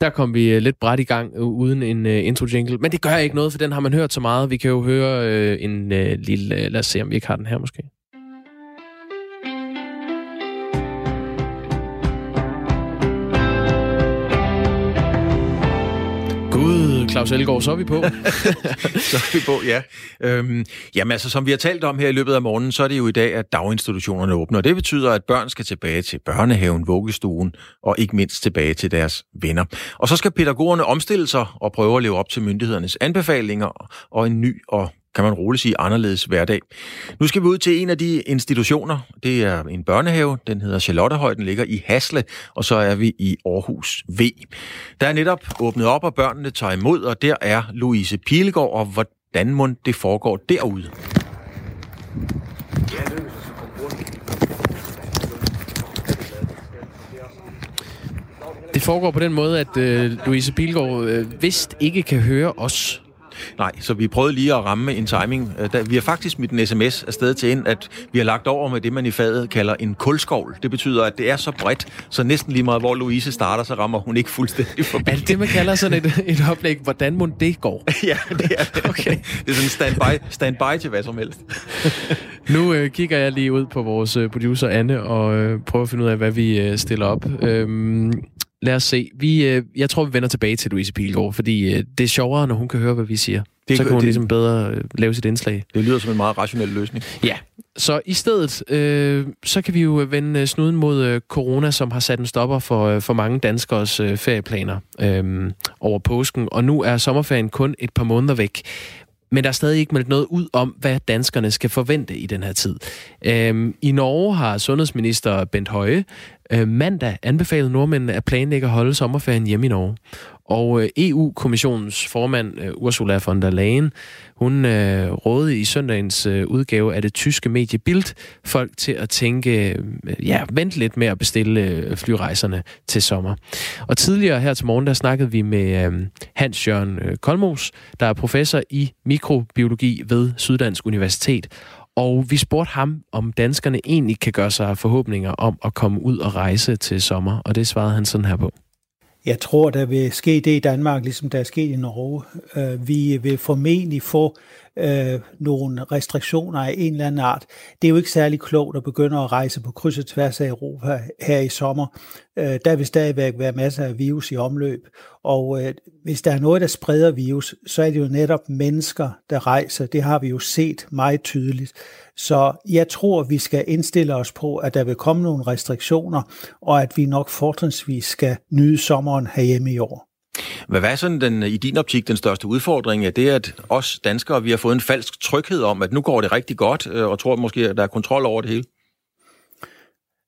Der kom vi øh, lidt bræt i gang øh, uden en øh, uh, intro jingle. Men det gør ikke noget, for den har man hørt så meget. Vi kan jo høre uh, en uh, lille... Uh, lad os se, om vi ikke har den her måske. Claus Elgaard, så er vi på. så er vi på, ja. Øhm, jamen altså, som vi har talt om her i løbet af morgenen, så er det jo i dag, at daginstitutionerne åbner. Og det betyder, at børn skal tilbage til børnehaven, vuggestuen og ikke mindst tilbage til deres venner. Og så skal pædagogerne omstille sig og prøve at leve op til myndighedernes anbefalinger og en ny og kan man roligt sige, anderledes hverdag. Nu skal vi ud til en af de institutioner. Det er en børnehave. Den hedder Charlottehøj. Den ligger i Hasle, og så er vi i Aarhus V. Der er netop åbnet op, og børnene tager imod, og der er Louise Pilegaard, og hvordan må det foregår derude? Det foregår på den måde, at øh, Louise Pilgaard øh, vist ikke kan høre os Nej, så vi prøvede lige at ramme en timing. Øh, vi har faktisk smidt en sms afsted til ind, at vi har lagt over med det, man i faget kalder en kulskovl. Det betyder, at det er så bredt, så næsten lige meget, hvor Louise starter, så rammer hun ikke fuldstændig forbi. Er det det, man kalder sådan et, et oplæg, hvordan må det går? ja, det er det. Okay. Det er sådan standby, standby til hvad som helst. nu øh, kigger jeg lige ud på vores øh, producer Anne og øh, prøver at finde ud af, hvad vi øh, stiller op. Øhm, Lad os se. Vi, øh, jeg tror, vi vender tilbage til Louise Pilgaard, fordi øh, det er sjovere, når hun kan høre, hvad vi siger. Det, så kan hun det, ligesom bedre øh, lave sit indslag. Det lyder som en meget rationel løsning. Ja, så i stedet, øh, så kan vi jo vende snuden mod øh, corona, som har sat en stopper for, øh, for mange danskers øh, ferieplaner øh, over påsken. Og nu er sommerferien kun et par måneder væk. Men der er stadig ikke meldt noget ud om, hvad danskerne skal forvente i den her tid. Øhm, I Norge har sundhedsminister Bent Høje øh, mandag anbefalede nordmændene at planlægge at holde sommerferien hjemme i Norge. Og øh, EU-kommissionens formand øh, Ursula von der Leyen, hun øh, rådede i søndagens øh, udgave af det tyske medie Bild folk til at tænke, øh, ja, vent lidt med at bestille øh, flyrejserne til sommer. Og tidligere her til morgen, der snakkede vi med øh, Hans Jørgen øh, Kolmos, der er professor i mikrobiologi ved Syddansk Universitet. Og vi spurgte ham, om danskerne egentlig kan gøre sig forhåbninger om at komme ud og rejse til sommer, og det svarede han sådan her på. Jeg tror, der vil ske det i Danmark, ligesom der er sket i Norge. Øh, vi vil formentlig få øh, nogle restriktioner af en eller anden art. Det er jo ikke særlig klogt at begynde at rejse på kryds og tværs af Europa her i sommer. Øh, der vil stadigvæk være masser af virus i omløb, og øh, hvis der er noget, der spreder virus, så er det jo netop mennesker, der rejser. Det har vi jo set meget tydeligt. Så jeg tror, vi skal indstille os på, at der vil komme nogle restriktioner, og at vi nok fortrinsvis skal nyde sommeren herhjemme i år. Hvad er sådan den, i din optik den største udfordring? Er det, at os danskere vi har fået en falsk tryghed om, at nu går det rigtig godt, øh, og tror måske, at der er kontrol over det hele?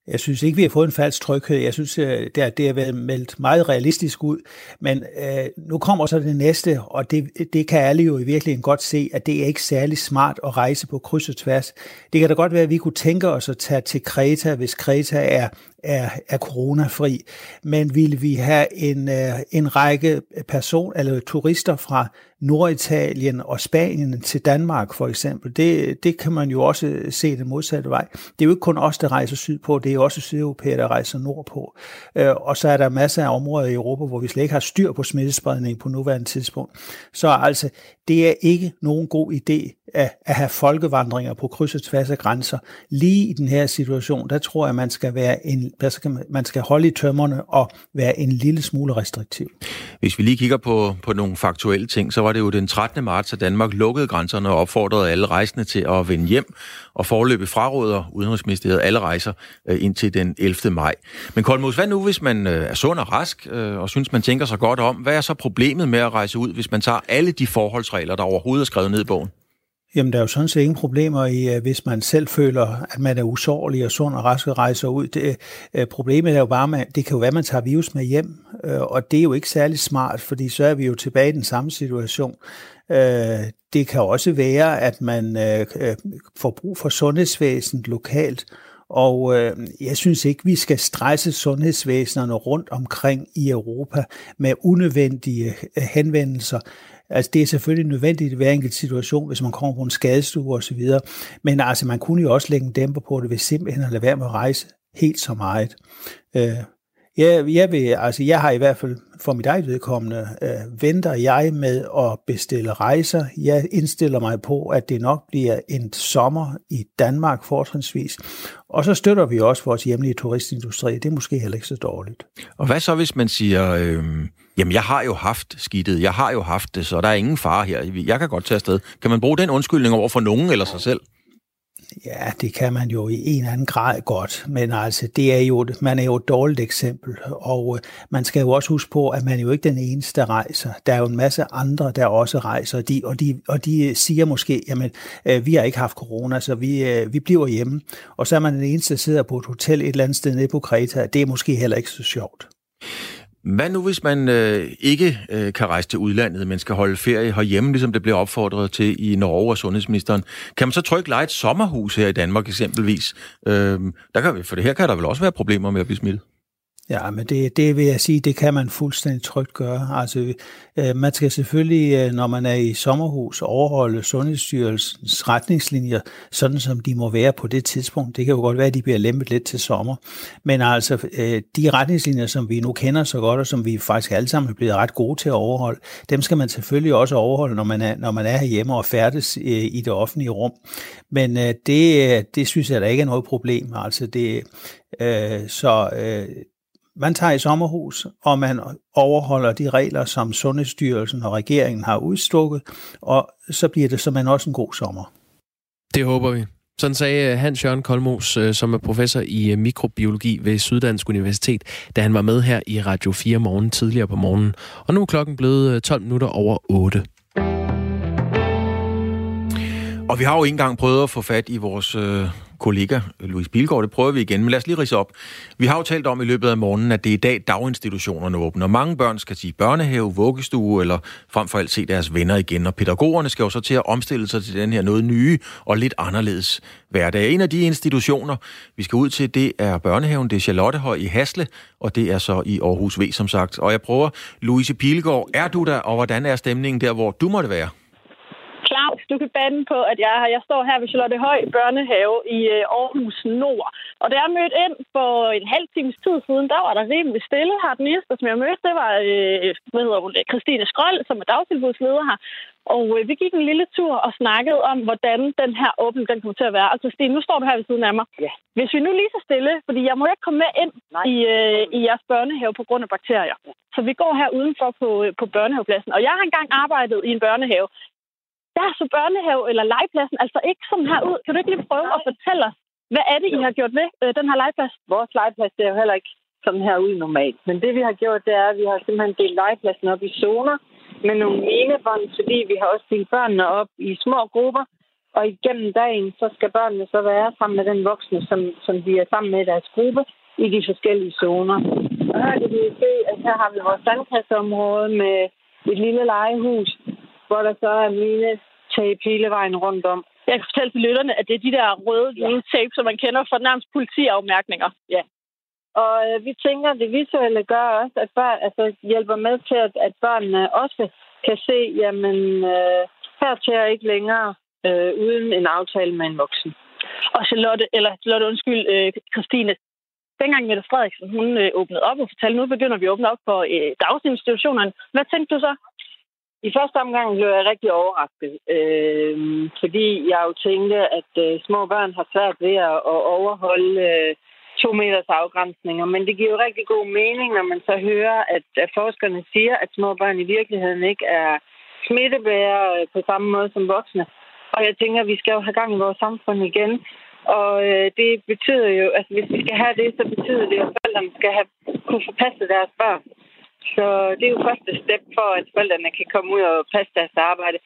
Jeg synes ikke, vi har fået en falsk tryghed. Jeg synes, øh, det har, det har været meldt meget realistisk ud. Men øh, nu kommer så det næste, og det, det kan alle jo i virkeligheden godt se, at det er ikke særlig smart at rejse på kryds og tværs. Det kan da godt være, at vi kunne tænke os at tage til Kreta, hvis Kreta er er, er coronafri, men vil vi have en, øh, en række person eller turister fra Norditalien og Spanien til Danmark for eksempel, det, det kan man jo også se det modsatte vej. Det er jo ikke kun os, der rejser sydpå, det er jo også sydeuropæere, der rejser nordpå. Øh, og så er der masser af områder i Europa, hvor vi slet ikke har styr på smittespredning på nuværende tidspunkt. Så altså, det er ikke nogen god idé at, at have folkevandringer på kryds og tværs af grænser. Lige i den her situation, der tror jeg, man skal være en, skal, man skal holde i tømmerne og være en lille smule restriktiv. Hvis vi lige kigger på, på nogle faktuelle ting, så var det jo den 13. marts, at Danmark lukkede grænserne og opfordrede alle rejsende til at vende hjem, og forløbe fraråder Udenrigsministeriet alle rejser øh, indtil den 11. maj. Men Kolmos, hvad nu, hvis man øh, er sund og rask, øh, og synes, man tænker sig godt om? Hvad er så problemet med at rejse ud, hvis man tager alle de forholdsregler, der overhovedet er skrevet ned i bogen? Jamen, der er jo sådan set ingen problemer i, øh, hvis man selv føler, at man er usårlig og sund og rask og rejser ud. Det, øh, problemet er jo bare, at det kan jo være, at man tager virus med hjem, øh, og det er jo ikke særlig smart, fordi så er vi jo tilbage i den samme situation. Det kan også være, at man får brug for sundhedsvæsenet lokalt, og øh, jeg synes ikke, vi skal stresse sundhedsvæsenerne rundt omkring i Europa med unødvendige henvendelser. Altså, det er selvfølgelig nødvendigt i hver enkelt situation, hvis man kommer på en skadestue osv., men altså, man kunne jo også lægge en dæmper på det ved simpelthen at lade være med at rejse helt så meget. Øh, Ja, jeg, vil, altså, jeg har i hvert fald for mit eget vedkommende, øh, venter jeg med at bestille rejser. Jeg indstiller mig på, at det nok bliver en sommer i Danmark fortrinsvis. Og så støtter vi også vores hjemlige turistindustri. Det er måske heller ikke så dårligt. Og hvad så, hvis man siger, øh, jamen jeg har jo haft skidtet, jeg har jo haft det, så der er ingen fare her. Jeg kan godt tage afsted. Kan man bruge den undskyldning over for nogen eller sig selv? Ja, det kan man jo i en eller anden grad godt, men altså, det er jo, man er jo et dårligt eksempel, og øh, man skal jo også huske på, at man er jo ikke den eneste, der rejser. Der er jo en masse andre, der også rejser, og de, og de, og de siger måske, jamen, øh, vi har ikke haft corona, så vi, øh, vi bliver hjemme. Og så er man den eneste, der sidder på et hotel et eller andet sted nede på Kreta. Det er måske heller ikke så sjovt. Hvad nu, hvis man øh, ikke øh, kan rejse til udlandet, men skal holde ferie herhjemme, ligesom det blev opfordret til i Norge og sundhedsministeren? Kan man så trykke lege et sommerhus her i Danmark eksempelvis? Øh, der kan, for det her kan der vel også være problemer med at blive smittet? Ja, men det, det vil jeg sige, det kan man fuldstændig trygt gøre. Altså, øh, man skal selvfølgelig, øh, når man er i sommerhus, overholde Sundhedsstyrelsens retningslinjer, sådan som de må være på det tidspunkt. Det kan jo godt være, at de bliver lempet lidt til sommer. Men altså, øh, de retningslinjer, som vi nu kender så godt, og som vi faktisk alle sammen er blevet ret gode til at overholde, dem skal man selvfølgelig også overholde, når man er, når man er hjemme og færdes øh, i det offentlige rum. Men øh, det, øh, det synes jeg, der ikke er noget problem. Altså, det, øh, så øh, man tager i sommerhus, og man overholder de regler, som Sundhedsstyrelsen og regeringen har udstukket, og så bliver det simpelthen også en god sommer. Det håber vi. Sådan sagde øh, Hans Jørgen Kolmos, øh, som er professor i øh, mikrobiologi ved Syddansk Universitet, da han var med her i Radio 4 morgen tidligere på morgenen. Og nu er klokken blevet 12 minutter over 8. Og vi har jo ikke engang prøvet at få fat i vores øh, kollega Louise Bilgaard. Det prøver vi igen, men lad os lige rise op. Vi har jo talt om i løbet af morgenen, at det er i dag daginstitutionerne åbner. Mange børn skal til børnehave, vuggestue eller frem for alt se deres venner igen. Og pædagogerne skal jo så til at omstille sig til den her noget nye og lidt anderledes hverdag. En af de institutioner, vi skal ud til, det er børnehaven. Det er Charlottehøj i Hasle, og det er så i Aarhus V, som sagt. Og jeg prøver, Louise Pilgaard, er du der, og hvordan er stemningen der, hvor du måtte være? Claus, du kan bande på, at jeg, jeg står her ved Charlotte Høj børnehave i øh, Aarhus Nord. Og da jeg mødte ind for en halv times tid siden, der var der rimelig stille her. Den eneste, som jeg mødte, det var øh, hvad hedder hun, Christine Skrøld, som er dagtilbudsleder her. Og øh, vi gik en lille tur og snakkede om, hvordan den her åbning den kommer til at være. Altså, Stine, nu står du her ved siden af mig. Ja. Hvis vi nu lige så stille, fordi jeg må ikke komme med ind i, øh, i jeres børnehave på grund af bakterier. Så vi går her udenfor på, øh, på børnehavepladsen. Og jeg har engang arbejdet i en børnehave der så børnehave eller legepladsen altså ikke sådan her ud. Kan du ikke lige prøve at fortælle os, hvad er det, I har gjort ved øh, den her legeplads? Vores legeplads det er jo heller ikke sådan her ud normalt. Men det, vi har gjort, det er, at vi har simpelthen delt legepladsen op i zoner med nogle minebånd, fordi vi har også delt børnene op i små grupper. Og igennem dagen, så skal børnene så være sammen med den voksne, som, som de er sammen med i deres gruppe i de forskellige zoner. Og her kan vi se, at her har vi vores sandkasseområde med et lille legehus, hvor der så er mine tape hele vejen rundt om. Jeg kan fortælle til lytterne, at det er de der røde ja. tape, som man kender fra nærmest politiafmærkninger. Ja. Og øh, vi tænker, at det visuelle gør også, at børn altså, hjælper med til, at, at børnene også kan se, jamen, øh, her til jeg ikke længere øh, uden en aftale med en voksen. Og Charlotte, eller Charlotte, undskyld, øh, Christine, dengang Mette Frederiksen, hun øh, åbnede op og fortalte, nu begynder vi at åbne op for øh, daginstitutionerne. Hvad tænkte du så? I første omgang blev jeg rigtig overrasket, øh, fordi jeg jo tænkte, at øh, små børn har svært ved at, at overholde øh, to meters afgrænsninger. Men det giver jo rigtig god mening, når man så hører, at, at forskerne siger, at små børn i virkeligheden ikke er smittebærere øh, på samme måde som voksne. Og jeg tænker, at vi skal jo have gang i vores samfund igen. Og øh, det betyder jo, at hvis vi skal have det, så betyder det, at forældrene skal have, kunne forpasse deres børn. Så det er jo første step for, at forældrene kan komme ud og passe deres arbejde.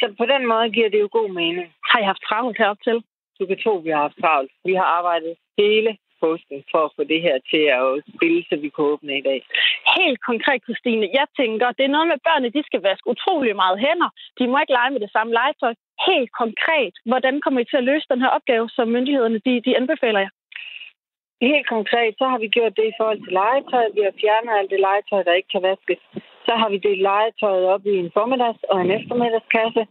Så på den måde giver det jo god mening. Har I haft travlt herop til? Du kan tro, vi har haft travlt. Vi har arbejdet hele påsken for at få det her til at spille, så vi kan åbne i dag. Helt konkret, Christine, jeg tænker, det er noget med børnene, de skal vaske utrolig meget hænder. De må ikke lege med det samme legetøj. Helt konkret, hvordan kommer I til at løse den her opgave, som myndighederne de, de anbefaler jer? Helt konkret, så har vi gjort det i forhold til legetøj. Vi har fjernet alt det legetøj, der ikke kan vaskes. Så har vi delt legetøjet op i en formiddags- og en eftermiddagskasse.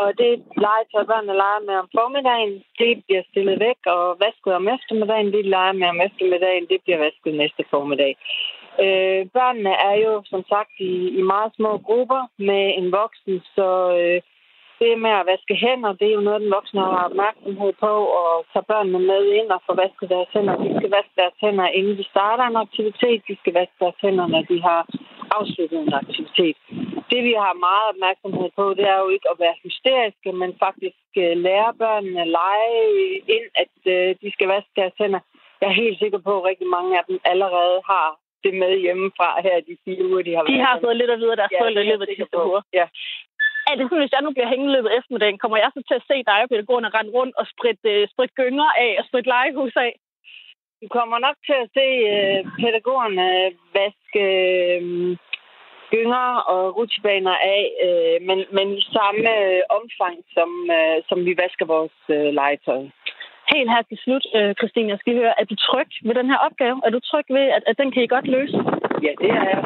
Og det legetøj, børnene leger med om formiddagen, det bliver stillet væk og vasket om eftermiddagen. Det leger med om eftermiddagen, det bliver vasket næste formiddag. Øh, børnene er jo som sagt i, i meget små grupper med en voksen, så øh, det med at vaske hænder, det er jo noget, den voksne har opmærksomhed på, og tage børnene med ind og få vasket deres hænder. De skal vaske deres hænder, inden de starter en aktivitet. De skal vaske deres hænder, når de har afsluttet en aktivitet. Det, vi har meget opmærksomhed på, det er jo ikke at være hysteriske, men faktisk øh, lære børnene at lege ind, at øh, de skal vaske deres hænder. Jeg er helt sikker på, at rigtig mange af dem allerede har det med hjemmefra her de fire uger, de har været. De har fået lidt at vide af deres ja, forældre i løbet af de sidste uger. Ja. Er det sådan, hvis jeg nu bliver hængende løbet eftermiddagen, kommer jeg så til at se dig og pædagogerne rende rundt og spritte, uh, sprit gynger af og spritte legehus af? Du kommer nok til at se uh, pædagogerne vaske uh, gynger og rutsjebaner af, uh, men, men i samme uh, omfang, som, uh, som vi vasker vores uh, legetøj. Helt her til slut, uh, Christine, jeg skal høre, er du tryg ved den her opgave? Er du tryg ved, at, at den kan I godt løse? Ja, det er jeg.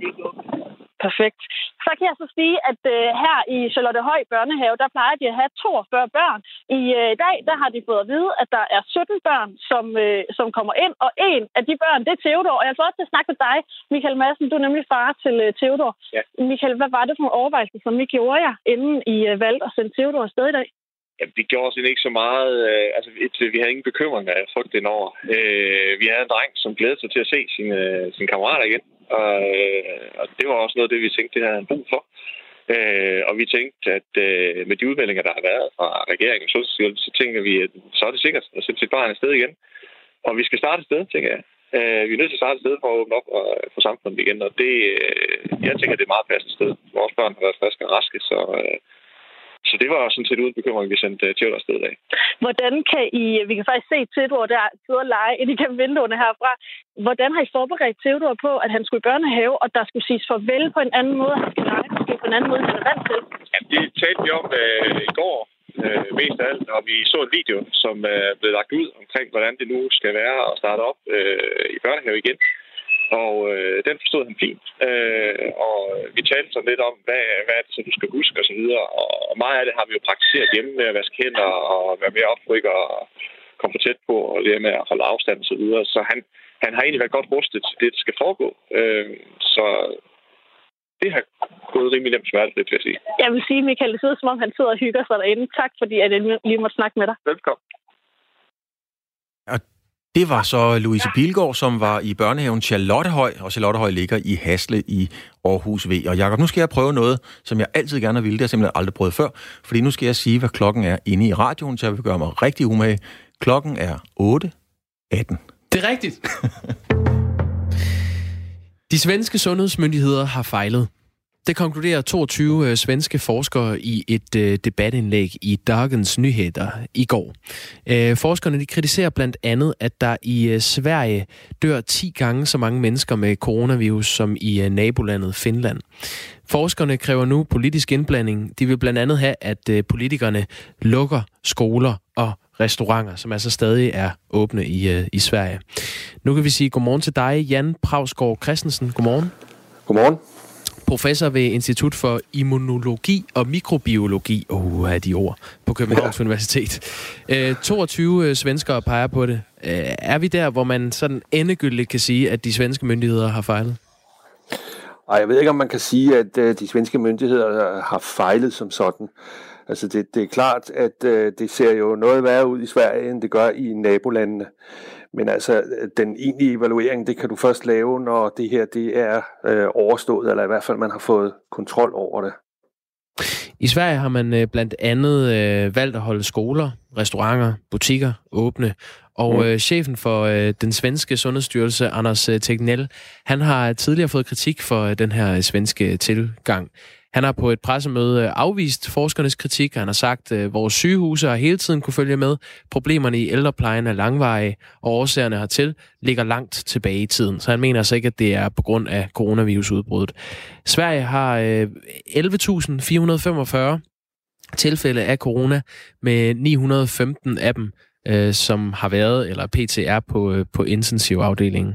Det er godt. Perfekt. Så kan jeg så sige, at uh, her i Charlottehøj Børnehave, der plejer de at have 42 børn. I uh, dag, der har de fået at vide, at der er 17 børn, som, uh, som kommer ind, og en af de børn, det er Theodor. Og jeg får også til at snakke med dig, Michael Madsen. Du er nemlig far til uh, Theodor. Ja. Michael, hvad var det for nogle overvejelser, som I gjorde jer, inden I uh, valgte at sende Theodor afsted i dag? Jamen, vi gjorde os ikke så meget. Øh, altså, et, vi havde ingen bekymringer af frygt indover. Øh, vi havde en dreng, som glædede sig til at se sine, øh, sine kammerater igen. Og, øh, og det var også noget af det, vi tænkte, det havde han brug for. Øh, og vi tænkte, at øh, med de udmeldinger, der har været fra regeringen så, så tænker vi, at så er det sikkert at sætte sit barn afsted igen. Og vi skal starte et sted, tænker jeg. Øh, vi er nødt til at starte et sted for at åbne op og, for samfundet igen, og det, øh, jeg tænker, det er et meget passende sted. Vores børn har været friske og raske, så, øh, så det var sådan set uden bekymring, vi sendte Theodor afsted af. Hvordan kan I, vi kan faktisk se Theodor der sidde og lege ind igennem vinduerne herfra. Hvordan har I forberedt Theodor på, at han skulle i børnehave, og der skulle siges farvel på en anden måde, han skal lege måske på en anden måde, han er vant til? Ja, det talte vi om øh, i går, øh, mest af alt, og vi så en video, som øh, blevet lagt ud omkring, hvordan det nu skal være at starte op øh, i børnehave igen. Og øh, den forstod han fint. Øh, og vi talte så lidt om, hvad, hvad er det så, du skal huske osv. Og, og meget af det har vi jo praktiseret hjemme med at vaske hænder og være mere opryk og komme for tæt på og lære med at holde afstand osv. Så, videre. så han, han har egentlig været godt rustet til det, der skal foregå. Øh, så det har gået rimelig nemt smerteligt, vil jeg sige. Jeg vil sige, Michael, det sidder som om, han sidder og hygger sig derinde. Tak, fordi jeg lige måtte snakke med dig. Velkommen. Det var så Louise Pilgaard, som var i børnehaven Charlottehøj, og Charlottehøj ligger i Hasle i Aarhus V. Og Jakob, nu skal jeg prøve noget, som jeg altid gerne vil. Det har jeg simpelthen aldrig prøvet før, fordi nu skal jeg sige, hvad klokken er inde i radioen, så jeg vil gøre mig rigtig umage. Klokken er 8.18. Det er rigtigt. De svenske sundhedsmyndigheder har fejlet. Det konkluderer 22 øh, svenske forskere i et øh, debatindlæg i Dagens Nyheder i går. Øh, forskerne de kritiserer blandt andet, at der i øh, Sverige dør 10 gange så mange mennesker med coronavirus som i øh, nabolandet Finland. Forskerne kræver nu politisk indblanding. De vil blandt andet have, at øh, politikerne lukker skoler og restauranter, som altså stadig er åbne i, øh, i Sverige. Nu kan vi sige godmorgen til dig, Jan Pravsgaard Christensen. Godmorgen. Godmorgen professor ved Institut for Immunologi og Mikrobiologi, oh, er de ord, på Københavns ja. Universitet. Øh, 22 øh, svenskere peger på det. Øh, er vi der, hvor man sådan endegyldigt kan sige, at de svenske myndigheder har fejlet? Ej, jeg ved ikke, om man kan sige, at øh, de svenske myndigheder har fejlet som sådan. Altså det, det er klart, at øh, det ser jo noget værre ud i Sverige, end det gør i nabolandene. Men altså, den egentlige evaluering, det kan du først lave, når det her det er øh, overstået, eller i hvert fald man har fået kontrol over det. I Sverige har man øh, blandt andet øh, valgt at holde skoler, restauranter, butikker åbne. Og mm. øh, chefen for øh, den svenske sundhedsstyrelse, Anders øh, Tegnell, han har tidligere fået kritik for øh, den her svenske tilgang. Han har på et pressemøde afvist forskernes kritik. Han har sagt, at vores sygehuse har hele tiden kunne følge med. Problemerne i ældreplejen er langvarige, og årsagerne hertil ligger langt tilbage i tiden. Så han mener altså ikke, at det er på grund af coronavirusudbruddet. Sverige har øh, 11.445 tilfælde af corona, med 915 af dem øh, som har været, eller PTR på, på intensivafdelingen.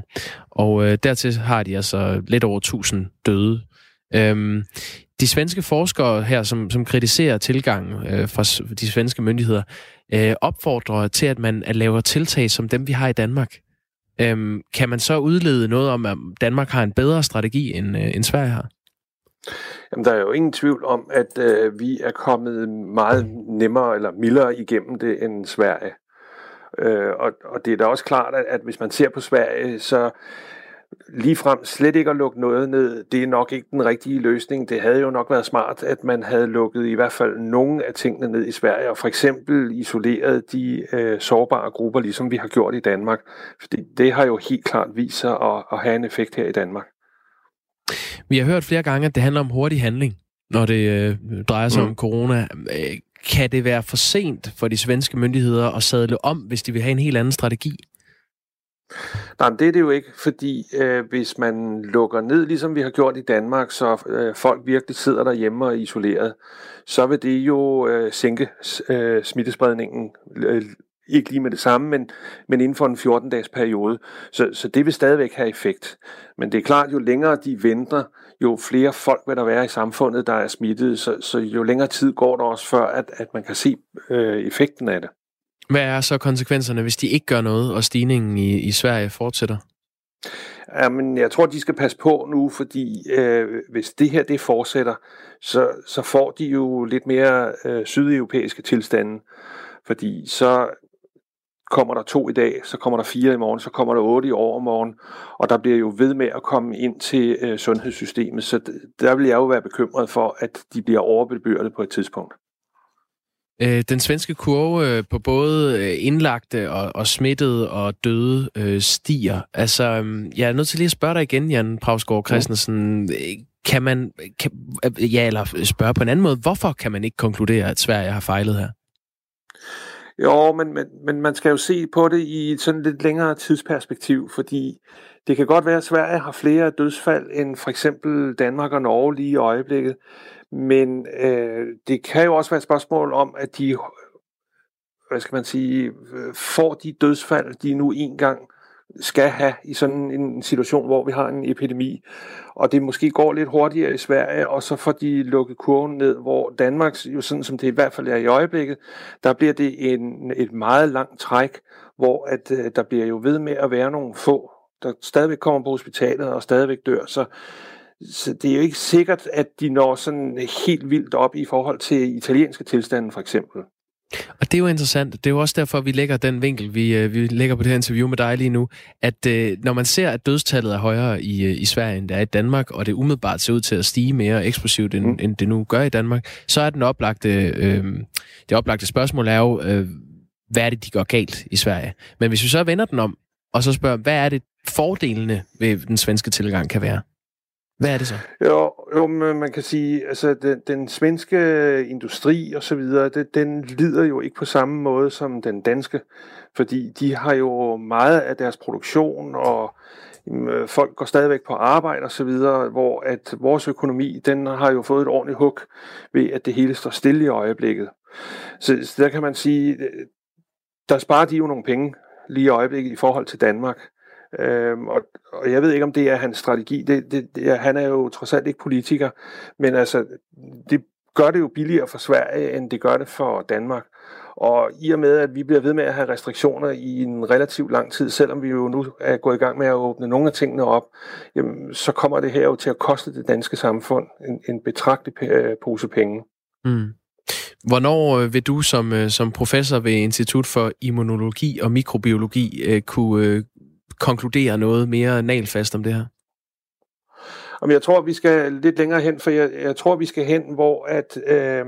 Og øh, dertil har de altså lidt over 1000 døde. Øhm, de svenske forskere her, som, som kritiserer tilgangen øh, fra de svenske myndigheder, øh, opfordrer til, at man laver tiltag som dem, vi har i Danmark. Øhm, kan man så udlede noget om, at Danmark har en bedre strategi, end, øh, end Sverige har? Jamen, der er jo ingen tvivl om, at øh, vi er kommet meget nemmere eller mildere igennem det end Sverige. Øh, og, og det er da også klart, at, at hvis man ser på Sverige, så ligefrem slet ikke at lukke noget ned, det er nok ikke den rigtige løsning. Det havde jo nok været smart, at man havde lukket i hvert fald nogle af tingene ned i Sverige, og for eksempel isoleret de øh, sårbare grupper, ligesom vi har gjort i Danmark. Fordi det har jo helt klart vist sig at, at have en effekt her i Danmark. Vi har hørt flere gange, at det handler om hurtig handling, når det øh, drejer sig mm. om corona. Øh, kan det være for sent for de svenske myndigheder at sadle om, hvis de vil have en helt anden strategi? Nej, men det er det jo ikke, fordi øh, hvis man lukker ned, ligesom vi har gjort i Danmark, så øh, folk virkelig sidder derhjemme og er isoleret, så vil det jo øh, sænke øh, smittespredningen øh, ikke lige med det samme, men, men inden for en 14-dages periode. Så, så det vil stadigvæk have effekt. Men det er klart, jo længere de venter, jo flere folk vil der være i samfundet, der er smittet, så, så jo længere tid går der også før, at, at man kan se øh, effekten af det. Hvad er så konsekvenserne, hvis de ikke gør noget, og stigningen i, i Sverige fortsætter? Jamen, jeg tror, de skal passe på nu, fordi øh, hvis det her det fortsætter, så, så får de jo lidt mere øh, sydeuropæiske tilstande. Fordi så kommer der to i dag, så kommer der fire i morgen, så kommer der otte i overmorgen, og der bliver jo ved med at komme ind til øh, sundhedssystemet, så der vil jeg jo være bekymret for, at de bliver overbebyrdet på et tidspunkt. Øh, den svenske kurve øh, på både øh, indlagte og, og smittede og døde øh, stiger. Altså, øhm, jeg er nødt til lige at spørge dig igen, Jan Pravsgaard Christensen. Øh, kan man, kan, ja, eller spørge på en anden måde, hvorfor kan man ikke konkludere, at Sverige har fejlet her? Jo, men, men, men man skal jo se på det i et sådan lidt længere tidsperspektiv, fordi det kan godt være, at Sverige har flere dødsfald end for eksempel Danmark og Norge lige i øjeblikket, men øh, det kan jo også være et spørgsmål om, at de, hvad skal man sige, får de dødsfald, de nu engang skal have i sådan en situation, hvor vi har en epidemi, og det måske går lidt hurtigere i Sverige, og så får de lukket kurven ned, hvor Danmark, jo sådan som det i hvert fald er i øjeblikket, der bliver det en, et meget langt træk, hvor at, øh, der bliver jo ved med at være nogle få, der stadigvæk kommer på hospitalet og stadigvæk dør, så så det er jo ikke sikkert, at de når sådan helt vildt op i forhold til italienske tilstande for eksempel. Og det er jo interessant. Det er jo også derfor, vi lægger den vinkel, vi, øh, vi lægger på det her interview med dig lige nu, at øh, når man ser, at dødstallet er højere i, øh, i Sverige, end det er i Danmark, og det umiddelbart ser ud til at stige mere eksplosivt, end, mm. end det nu gør i Danmark, så er den oplagte, øh, det oplagte spørgsmål er jo, øh, hvad er det, de gør galt i Sverige? Men hvis vi så vender den om, og så spørger, hvad er det fordelene ved den svenske tilgang kan være? Hvad er det så? Jo, jo man kan sige, altså den, den svenske industri og så videre, det, den lider jo ikke på samme måde som den danske, fordi de har jo meget af deres produktion og jamen, folk går stadigvæk på arbejde og så videre, hvor at vores økonomi, den har jo fået et ordentligt hug ved, at det hele står stille i øjeblikket. Så, så der kan man sige, øh, der sparer de jo nogle penge lige i øjeblikket i forhold til Danmark. Øhm, og, og jeg ved ikke, om det er hans strategi. Det, det, det, han er jo trods alt ikke politiker, men altså, det gør det jo billigere for Sverige, end det gør det for Danmark. Og i og med, at vi bliver ved med at have restriktioner i en relativt lang tid, selvom vi jo nu er gået i gang med at åbne nogle af tingene op, jamen, så kommer det her jo til at koste det danske samfund en, en betragtelig øh, pose penge. Mm. Hvornår øh, vil du som, øh, som professor ved Institut for Immunologi og Mikrobiologi kunne, konkludere noget mere nalfast om det her? Jamen, jeg tror, vi skal lidt længere hen, for jeg, jeg tror, vi skal hen, hvor at øh,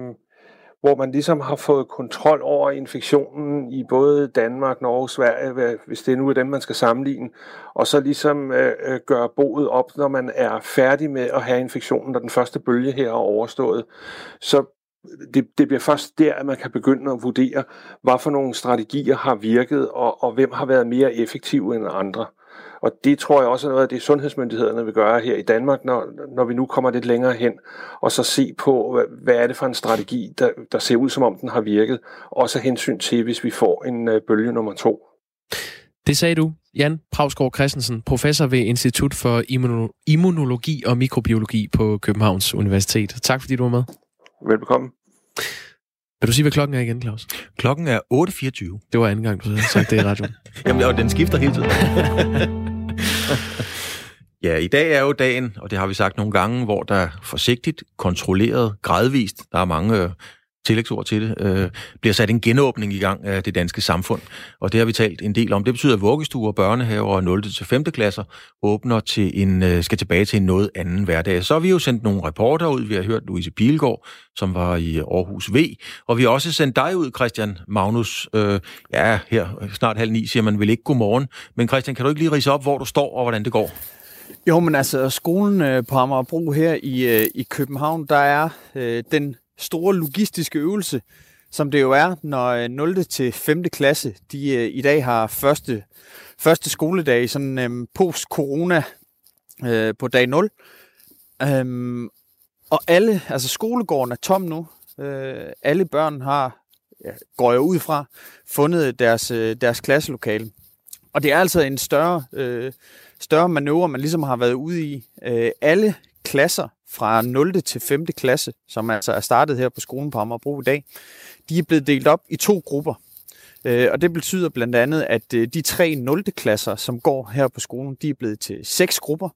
hvor man ligesom har fået kontrol over infektionen i både Danmark, Norge Sverige, hvis det nu er dem, man skal sammenligne, og så ligesom øh, øh, gøre boet op, når man er færdig med at have infektionen, når den første bølge her er overstået. Så det, det bliver først der, at man kan begynde at vurdere, hvad for nogle strategier har virket, og, og hvem har været mere effektive end andre. Og det tror jeg også er noget af det, sundhedsmyndighederne vil gøre her i Danmark, når, når vi nu kommer lidt længere hen, og så se på, hvad, hvad er det for en strategi, der, der ser ud som om den har virket, også hensyn til, hvis vi får en øh, bølge nummer to. Det sagde du, Jan Pravsgaard Christensen, professor ved Institut for Immunologi og Mikrobiologi på Københavns Universitet. Tak fordi du var med. Velbekomme. Vil du sige, hvad klokken er igen, Claus? Klokken er 8.24. Det var anden gang, du havde sagt det i radioen. Jamen, og den skifter hele tiden. ja, i dag er jo dagen, og det har vi sagt nogle gange, hvor der forsigtigt, kontrolleret, gradvist, der er mange øh, tillægsord til det, øh, bliver sat en genåbning i gang af det danske samfund. Og det har vi talt en del om. Det betyder, at vuggestuer, børnehaver og 0. til 5. klasser åbner til en, øh, skal tilbage til en noget anden hverdag. Så har vi jo sendt nogle reporter ud. Vi har hørt Louise Pilgaard, som var i Aarhus V. Og vi har også sendt dig ud, Christian Magnus. Øh, ja, her snart halv ni siger man vel ikke godmorgen. Men Christian, kan du ikke lige rise op, hvor du står og hvordan det går? Jo, men altså skolen øh, på Amagerbro her i, øh, i København, der er øh, den store logistiske øvelse, som det jo er, når øh, 0. Til 5. klasse, de øh, i dag har første, første skoledag, sådan øh, post-corona øh, på dag 0. Øhm, og alle, altså skolegården er tom nu. Øh, alle børn har, ja, går jeg ud fra, fundet deres, øh, deres klasselokale. Og det er altså en større, øh, større manøvre, man ligesom har været ude i. Øh, alle klasser fra 0. til 5. klasse, som altså er startet her på skolen på Amagerbro i dag, de er blevet delt op i to grupper. Øh, og det betyder blandt andet, at øh, de tre 0. klasser, som går her på skolen, de er blevet til seks grupper.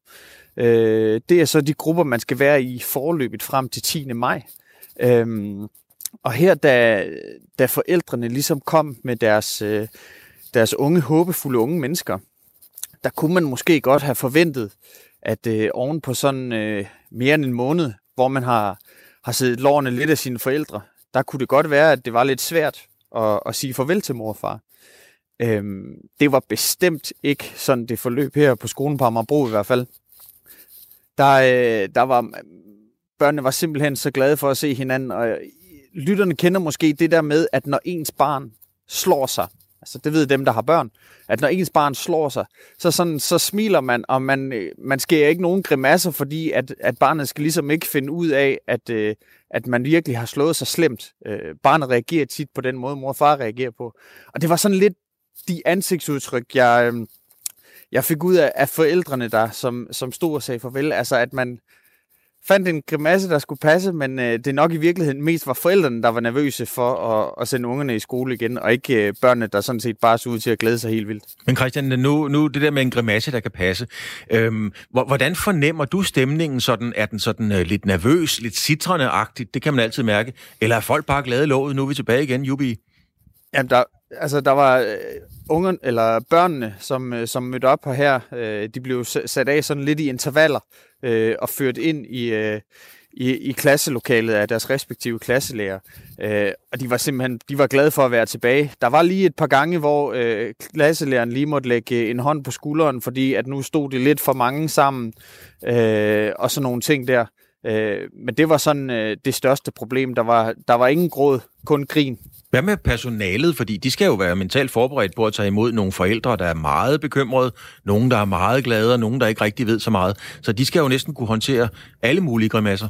Øh, det er så de grupper, man skal være i forløbet frem til 10. maj. Øhm, og her, da, da forældrene ligesom kom med deres, deres unge, håbefulde unge mennesker, der kunne man måske godt have forventet, at øh, oven på sådan øh, mere end en måned, hvor man har, har siddet lårene lidt af sine forældre, der kunne det godt være, at det var lidt svært at, at sige farvel til mor og far. Øhm, det var bestemt ikke sådan det forløb her på skolen på Amagerbro i hvert fald. Der, øh, der var, børnene var simpelthen så glade for at se hinanden, og øh, lytterne kender måske det der med, at når ens barn slår sig, altså det ved dem, der har børn, at når ens barn slår sig, så, sådan, så smiler man, og man, øh, man sker ikke nogen grimasser, fordi at, at barnet skal ligesom ikke finde ud af, at, øh, at man virkelig har slået sig slemt. Øh, barnet reagerer tit på den måde, mor og far reagerer på. Og det var sådan lidt de ansigtsudtryk, jeg, øh, jeg fik ud af, af forældrene der, som, som stod og sagde farvel. Altså at man, fandt en grimasse, der skulle passe, men øh, det nok i virkeligheden mest var forældrene, der var nervøse for at, at sende ungerne i skole igen, og ikke øh, børnene, der sådan set bare så ud til at glæde sig helt vildt. Men Christian, nu, nu det der med en grimasse, der kan passe. Øhm, hvordan fornemmer du stemningen sådan? Er den sådan øh, lidt nervøs, lidt citrende-agtigt? Det kan man altid mærke. Eller er folk bare glade låget? Nu er vi tilbage igen, Jubi. Jamen, der, altså, der var øh, eller børnene, som, øh, som mødte op her, øh, de blev sat af sådan lidt i intervaller øh, og ført ind i, øh, i, i klasselokalet af deres respektive klasselærer. Øh, og de var simpelthen de var glade for at være tilbage. Der var lige et par gange, hvor øh, klasselæreren lige måtte lægge øh, en hånd på skulderen, fordi at nu stod det lidt for mange sammen, øh, og sådan nogle ting der. Øh, men det var sådan øh, det største problem. Der var, der var ingen gråd, kun grin. Hvad med personalet? Fordi de skal jo være mentalt forberedt på at tage imod nogle forældre, der er meget bekymrede, nogen, der er meget glade, og nogen, der ikke rigtig ved så meget. Så de skal jo næsten kunne håndtere alle mulige grimasser.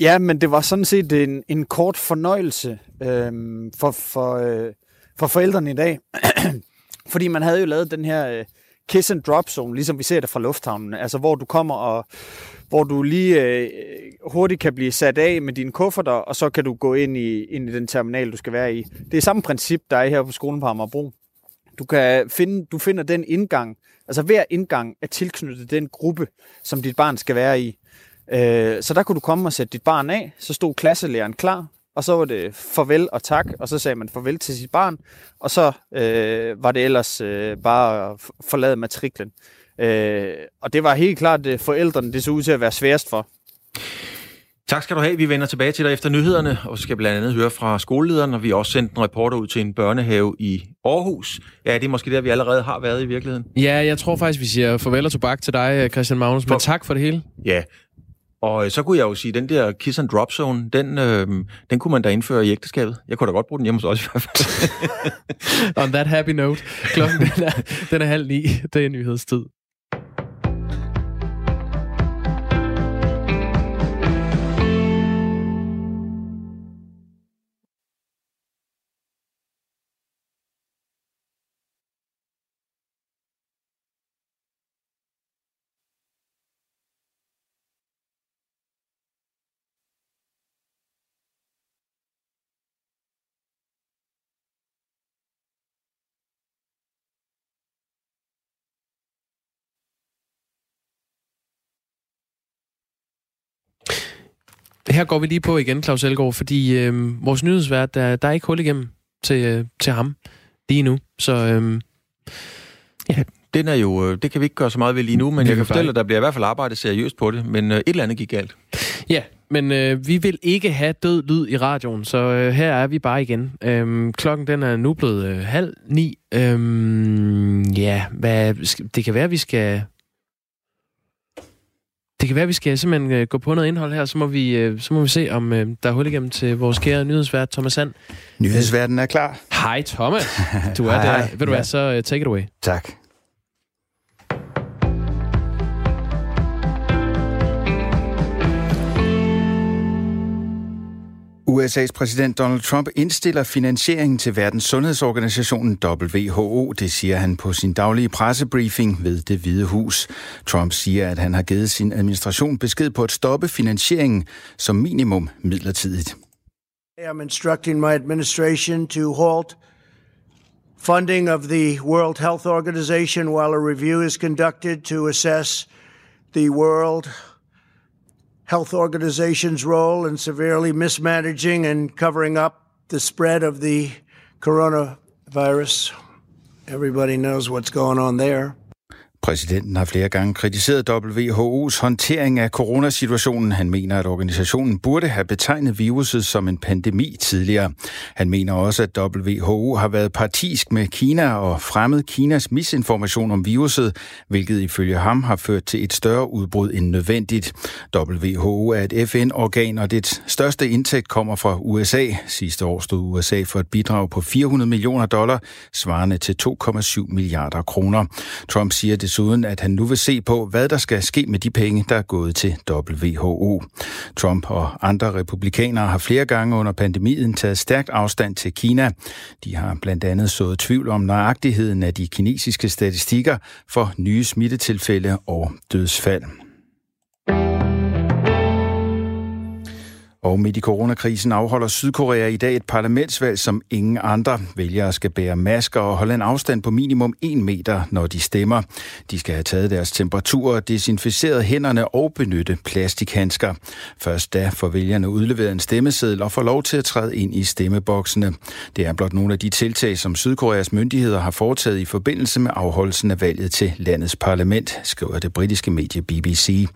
Ja, men det var sådan set en, en kort fornøjelse øhm, for, for, øh, for forældrene i dag. Fordi man havde jo lavet den her øh, kiss and drop zone, ligesom vi ser det fra lufthavnen. Altså hvor du kommer og hvor du lige øh, hurtigt kan blive sat af med dine kufferter, og så kan du gå ind i, ind i den terminal, du skal være i. Det er samme princip, der er her på skolen på Amagerbro. Du, kan finde, du finder den indgang, altså hver indgang er tilknyttet den gruppe, som dit barn skal være i. Øh, så der kunne du komme og sætte dit barn af, så stod klasselæreren klar, og så var det farvel og tak, og så sagde man farvel til sit barn, og så øh, var det ellers øh, bare at forlade matriklen. Øh, og det var helt klart at forældrene, det så ud til at være sværest for. Tak skal du have. Vi vender tilbage til dig efter nyhederne, og skal blandt andet høre fra skolelederen, og vi har også sendt en reporter ud til en børnehave i Aarhus. Ja, det er måske der, vi allerede har været i virkeligheden. Ja, jeg tror faktisk, vi siger farvel og tobak til dig, Christian Magnus, men for... tak for det hele. Ja, og øh, så kunne jeg jo sige, den der kiss and drop zone, den, øh, den kunne man da indføre i ægteskabet. Jeg kunne da godt bruge den hjemme hos os i hvert fald. On that happy note. Klokken den er, den er halv ni. Det er nyhedstid. Her går vi lige på igen, Claus Elgaard, fordi øh, vores nyhedsvært, der, der er ikke hul igennem til, øh, til ham lige nu. Så øh, ja, den er jo, øh, det kan vi ikke gøre så meget ved lige nu, men Det jeg kan fortælle, at der bliver i hvert fald arbejdet seriøst på det, men øh, et eller andet gik galt. Ja, men øh, vi vil ikke have død lyd i radioen, så øh, her er vi bare igen. Øhm, klokken den er nu blevet øh, halv ni. Øhm, ja, hvad, det kan være, vi skal... Det kan være, at vi skal simpelthen øh, gå på noget indhold her, så må vi, øh, så må vi se, om øh, der er hul igennem til vores kære nyhedsvært, Thomas Sand. Nyhedsverden er klar. Hej Thomas, du er Hej, der. hej. Ved du Ja. hvad, så take it away. Tak. USA's præsident Donald Trump indstiller finansieringen til Verdens Sundhedsorganisationen WHO. Det siger han på sin daglige pressebriefing ved det Hvide Hus. Trump siger, at han har givet sin administration besked på at stoppe finansieringen som minimum midlertidigt. I'm instructing my administration to halt funding of the World Health Organization while a review is conducted to assess the World Health Organization's role in severely mismanaging and covering up the spread of the coronavirus. Everybody knows what's going on there. Præsidenten har flere gange kritiseret WHO's håndtering af coronasituationen. Han mener, at organisationen burde have betegnet viruset som en pandemi tidligere. Han mener også, at WHO har været partisk med Kina og fremmet Kinas misinformation om viruset, hvilket ifølge ham har ført til et større udbrud end nødvendigt. WHO er et FN-organ, og dets største indtægt kommer fra USA. Sidste år stod USA for et bidrag på 400 millioner dollar, svarende til 2,7 milliarder kroner. Trump siger desuden, at han nu vil se på, hvad der skal ske med de penge, der er gået til WHO. Trump og andre republikanere har flere gange under pandemien taget stærkt afstand til Kina. De har blandt andet sået tvivl om nøjagtigheden af de kinesiske statistikker for nye smittetilfælde og dødsfald. Og midt i coronakrisen afholder Sydkorea i dag et parlamentsvalg, som ingen andre vælgere skal bære masker og holde en afstand på minimum 1 meter, når de stemmer. De skal have taget deres temperatur, desinficeret hænderne og benytte plastikhandsker. Først da får vælgerne udleveret en stemmeseddel og får lov til at træde ind i stemmeboksene. Det er blot nogle af de tiltag, som Sydkoreas myndigheder har foretaget i forbindelse med afholdelsen af valget til landets parlament, skriver det britiske medie BBC.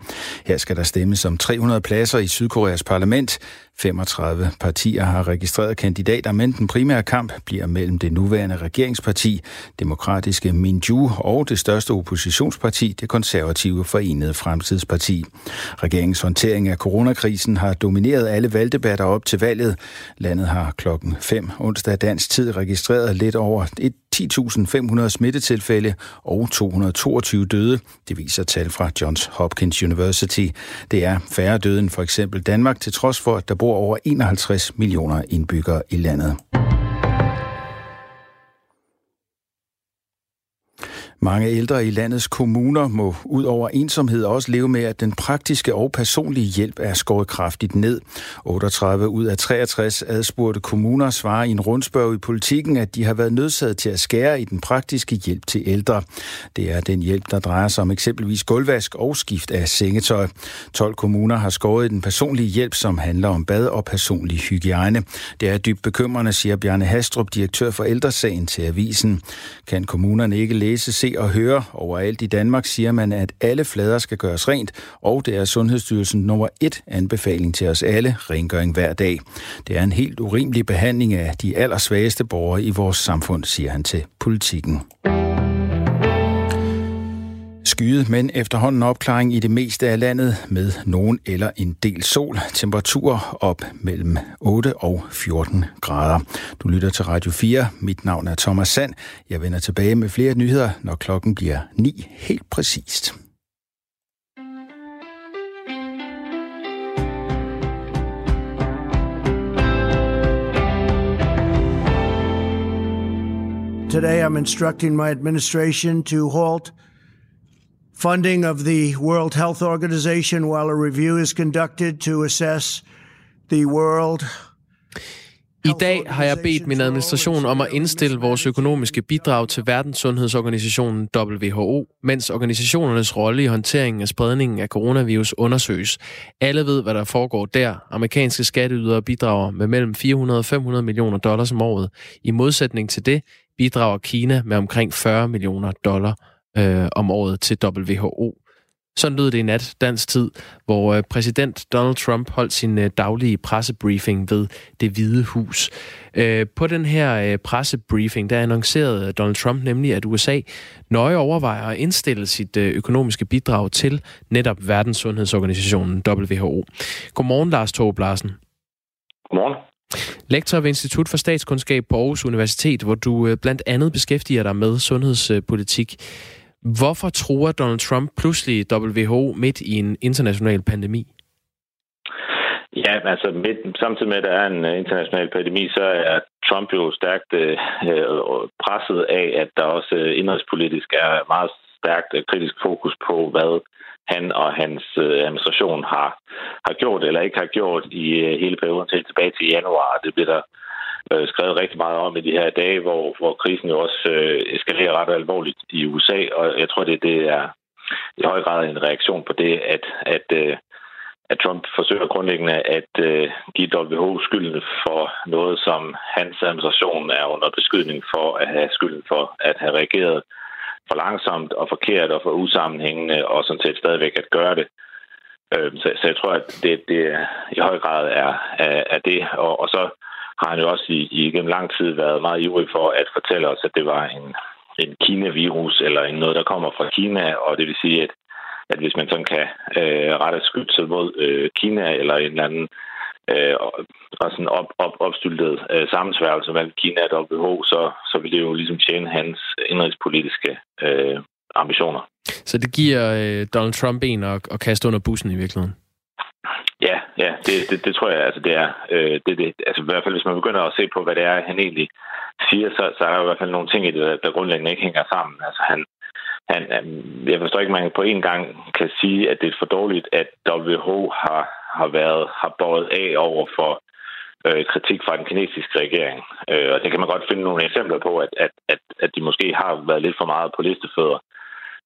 Her skal der stemmes om 300 pladser i Sydkoreas parlament. 35 partier har registreret kandidater, men den primære kamp bliver mellem det nuværende regeringsparti, demokratiske Minju, og det største oppositionsparti, det konservative Forenede Fremtidsparti. Regeringens håndtering af coronakrisen har domineret alle valgdebatter op til valget. Landet har klokken 5 onsdag dansk tid registreret lidt over 10.500 smittetilfælde og 222 døde. Det viser tal fra Johns Hopkins University. Det er færre døde end for eksempel Danmark, til trods for, at der bor over 51 millioner indbyggere i landet. Mange ældre i landets kommuner må ud over ensomhed også leve med, at den praktiske og personlige hjælp er skåret kraftigt ned. 38 ud af 63 adspurgte kommuner svarer i en rundspørg i politikken, at de har været nødsaget til at skære i den praktiske hjælp til ældre. Det er den hjælp, der drejer sig om eksempelvis gulvvask og skift af sengetøj. 12 kommuner har skåret i den personlige hjælp, som handler om bad og personlig hygiejne. Det er dybt bekymrende, siger Bjarne Hastrup, direktør for ældresagen til avisen. Kan kommunerne ikke læse, se og høre overalt i Danmark, siger man, at alle flader skal gøres rent, og det er Sundhedsstyrelsen nummer et anbefaling til os alle, rengøring hver dag. Det er en helt urimelig behandling af de allersvageste borgere i vores samfund, siger han til politikken. Skyet, men efterhånden opklaring i det meste af landet med nogen eller en del sol. Temperaturer op mellem 8 og 14 grader. Du lytter til Radio 4. Mit navn er Thomas Sand. Jeg vender tilbage med flere nyheder, når klokken bliver 9 helt præcist. Today, I'm instructing my administration to halt funding of the World Health Organization while a review is conducted to assess the world I dag har jeg bedt min administration om at indstille vores økonomiske bidrag til Verdenssundhedsorganisationen WHO, mens organisationernes rolle i håndteringen af spredningen af coronavirus undersøges. Alle ved, hvad der foregår der. Amerikanske skatteydere bidrager med mellem 400 og 500 millioner dollars om året. I modsætning til det bidrager Kina med omkring 40 millioner dollar øh, om året til WHO. Sådan lød det i nat dansk tid, hvor øh, præsident Donald Trump holdt sin øh, daglige pressebriefing ved det hvide hus. Øh, på den her pressebriefing, der annoncerede Donald Trump nemlig, at USA nøje overvejer at indstille sit økonomiske bidrag til netop Verdenssundhedsorganisationen WHO. Godmorgen, Lars Tove Larsen. Godmorgen. Lektor ved Institut for Statskundskab på Aarhus Universitet, hvor du blandt andet beskæftiger dig med sundhedspolitik. Hvorfor tror Donald Trump pludselig WHO midt i en international pandemi? Ja, altså midt, samtidig med, at der er en øh, international pandemi, så er Trump jo stærkt øh, øh presset af, at der også uh, indrigspolitisk er meget stærkt kritisk fokus på, hvad han og hans administration har, har gjort eller ikke har gjort i hele perioden til tilbage til januar. Det bliver der øh, øh, skrevet rigtig meget om i de her dage, hvor, hvor krisen jo også øh, eskalerer ret alvorligt i USA, og jeg tror, det, det er i høj grad en reaktion på det, at, at, øh, at Trump forsøger grundlæggende at øh, give WHO skylden for noget, som hans administration er under beskydning for at have skylden for at have reageret for langsomt og forkert og for usammenhængende, og sådan set stadigvæk at gøre det. Øh, så, så jeg tror, at det, det i høj grad er, er, er det. Og, og så har han jo også i, i lang tid været meget ivrig for at fortælle os, at det var en, en Kina-virus, eller en noget, der kommer fra Kina, og det vil sige, at, at hvis man sådan kan øh, rette skytset mod øh, Kina, eller en eller anden øh, og sådan op, op, opstyltet øh, sammensværgelse mellem Kina og WHO, så, så vil det jo ligesom tjene hans indrigspolitiske øh, ambitioner. Så det giver øh, Donald Trump en at, at kaste under bussen i virkeligheden? Ja, det, det, det tror jeg, altså det er. Øh, det, det, altså i hvert fald, hvis man begynder at se på, hvad det er, han egentlig siger, så, så er der i hvert fald nogle ting i det, der, der grundlæggende ikke hænger sammen. Altså han, han, jeg forstår ikke, at man på en gang kan sige, at det er for dårligt, at WHO har, har været har båret af over for øh, kritik fra den kinesiske regering. Øh, og det kan man godt finde nogle eksempler på, at, at, at, at de måske har været lidt for meget på listefødder.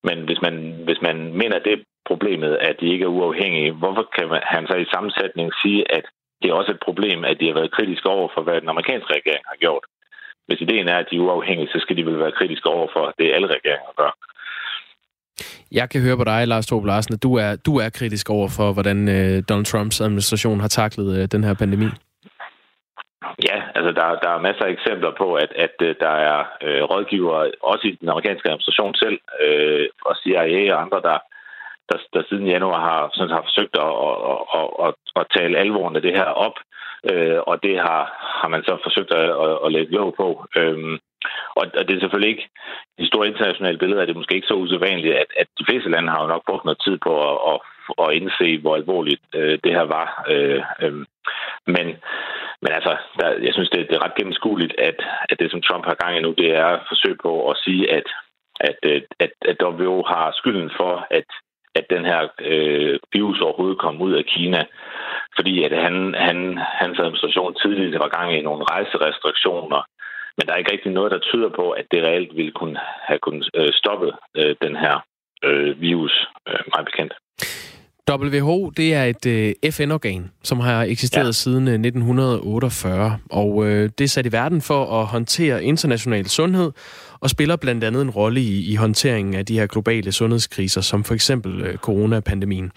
Men hvis man, hvis man mener, det problemet, at de ikke er uafhængige, hvorfor kan han så i sammensætning sige, at det er også et problem, at de har været kritiske over for, hvad den amerikanske regering har gjort? Hvis ideen er, at de er uafhængige, så skal de vel være kritiske over for det, alle regeringer gør. Jeg kan høre på dig, Lars Torb Larsen, at du er, du er kritisk over for, hvordan øh, Donald Trumps administration har taklet øh, den her pandemi. Ja, altså der, der er masser af eksempler på, at, at øh, der er øh, rådgivere, også i den amerikanske administration selv, øh, og CIA og andre, der, der, der siden januar har, sådan, har forsøgt at, at, at, at, at tale alvoren af det her op, øh, og det har, har man så forsøgt at, at, at lægge lov på. Øhm, og, og det er selvfølgelig ikke, i store internationale billeder er det måske ikke så usædvanligt, at, at de fleste lande har jo nok brugt noget tid på at, at, at indse, hvor alvorligt øh, det her var. Øh, øh, men, men altså, der, jeg synes, det, det er ret gennemskueligt, at, at det, som Trump har gang i nu, det er at forsøge på at sige, at, at, øh, at, at WHO har skylden for, at at den her øh, virus overhovedet kom ud af Kina, fordi at han, han, hans administration tidligere var gang i nogle rejserestriktioner, men der er ikke rigtig noget, der tyder på, at det reelt ville kunne have kunnet øh, stoppe øh, den her øh, virus, øh, meget bekendt. WHO, det er et øh, FN-organ, som har eksisteret ja. siden øh, 1948, og øh, det er sat i verden for at håndtere international sundhed og spiller blandt andet en rolle i, i håndteringen af de her globale sundhedskriser, som for eksempel øh, coronapandemien.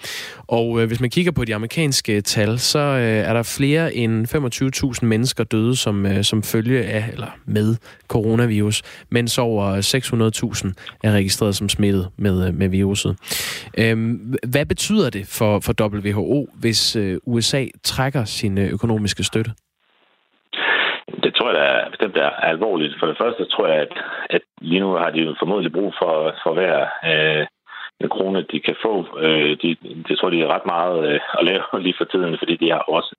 Og øh, hvis man kigger på de amerikanske tal, så øh, er der flere end 25.000 mennesker døde som, øh, som følge af eller med coronavirus, mens over 600.000 er registreret som smittet med, øh, med viruset. Øh, hvad betyder det for, for WHO, hvis øh, USA trækker sin øh, økonomiske støtte? Det tror jeg da bestemt er alvorligt. For det første tror jeg, at, at lige nu har de jo formodentlig brug for, for hver øh, en krone, de kan få. Øh, de, det tror de er ret meget øh, at lave lige for tiden, fordi de har også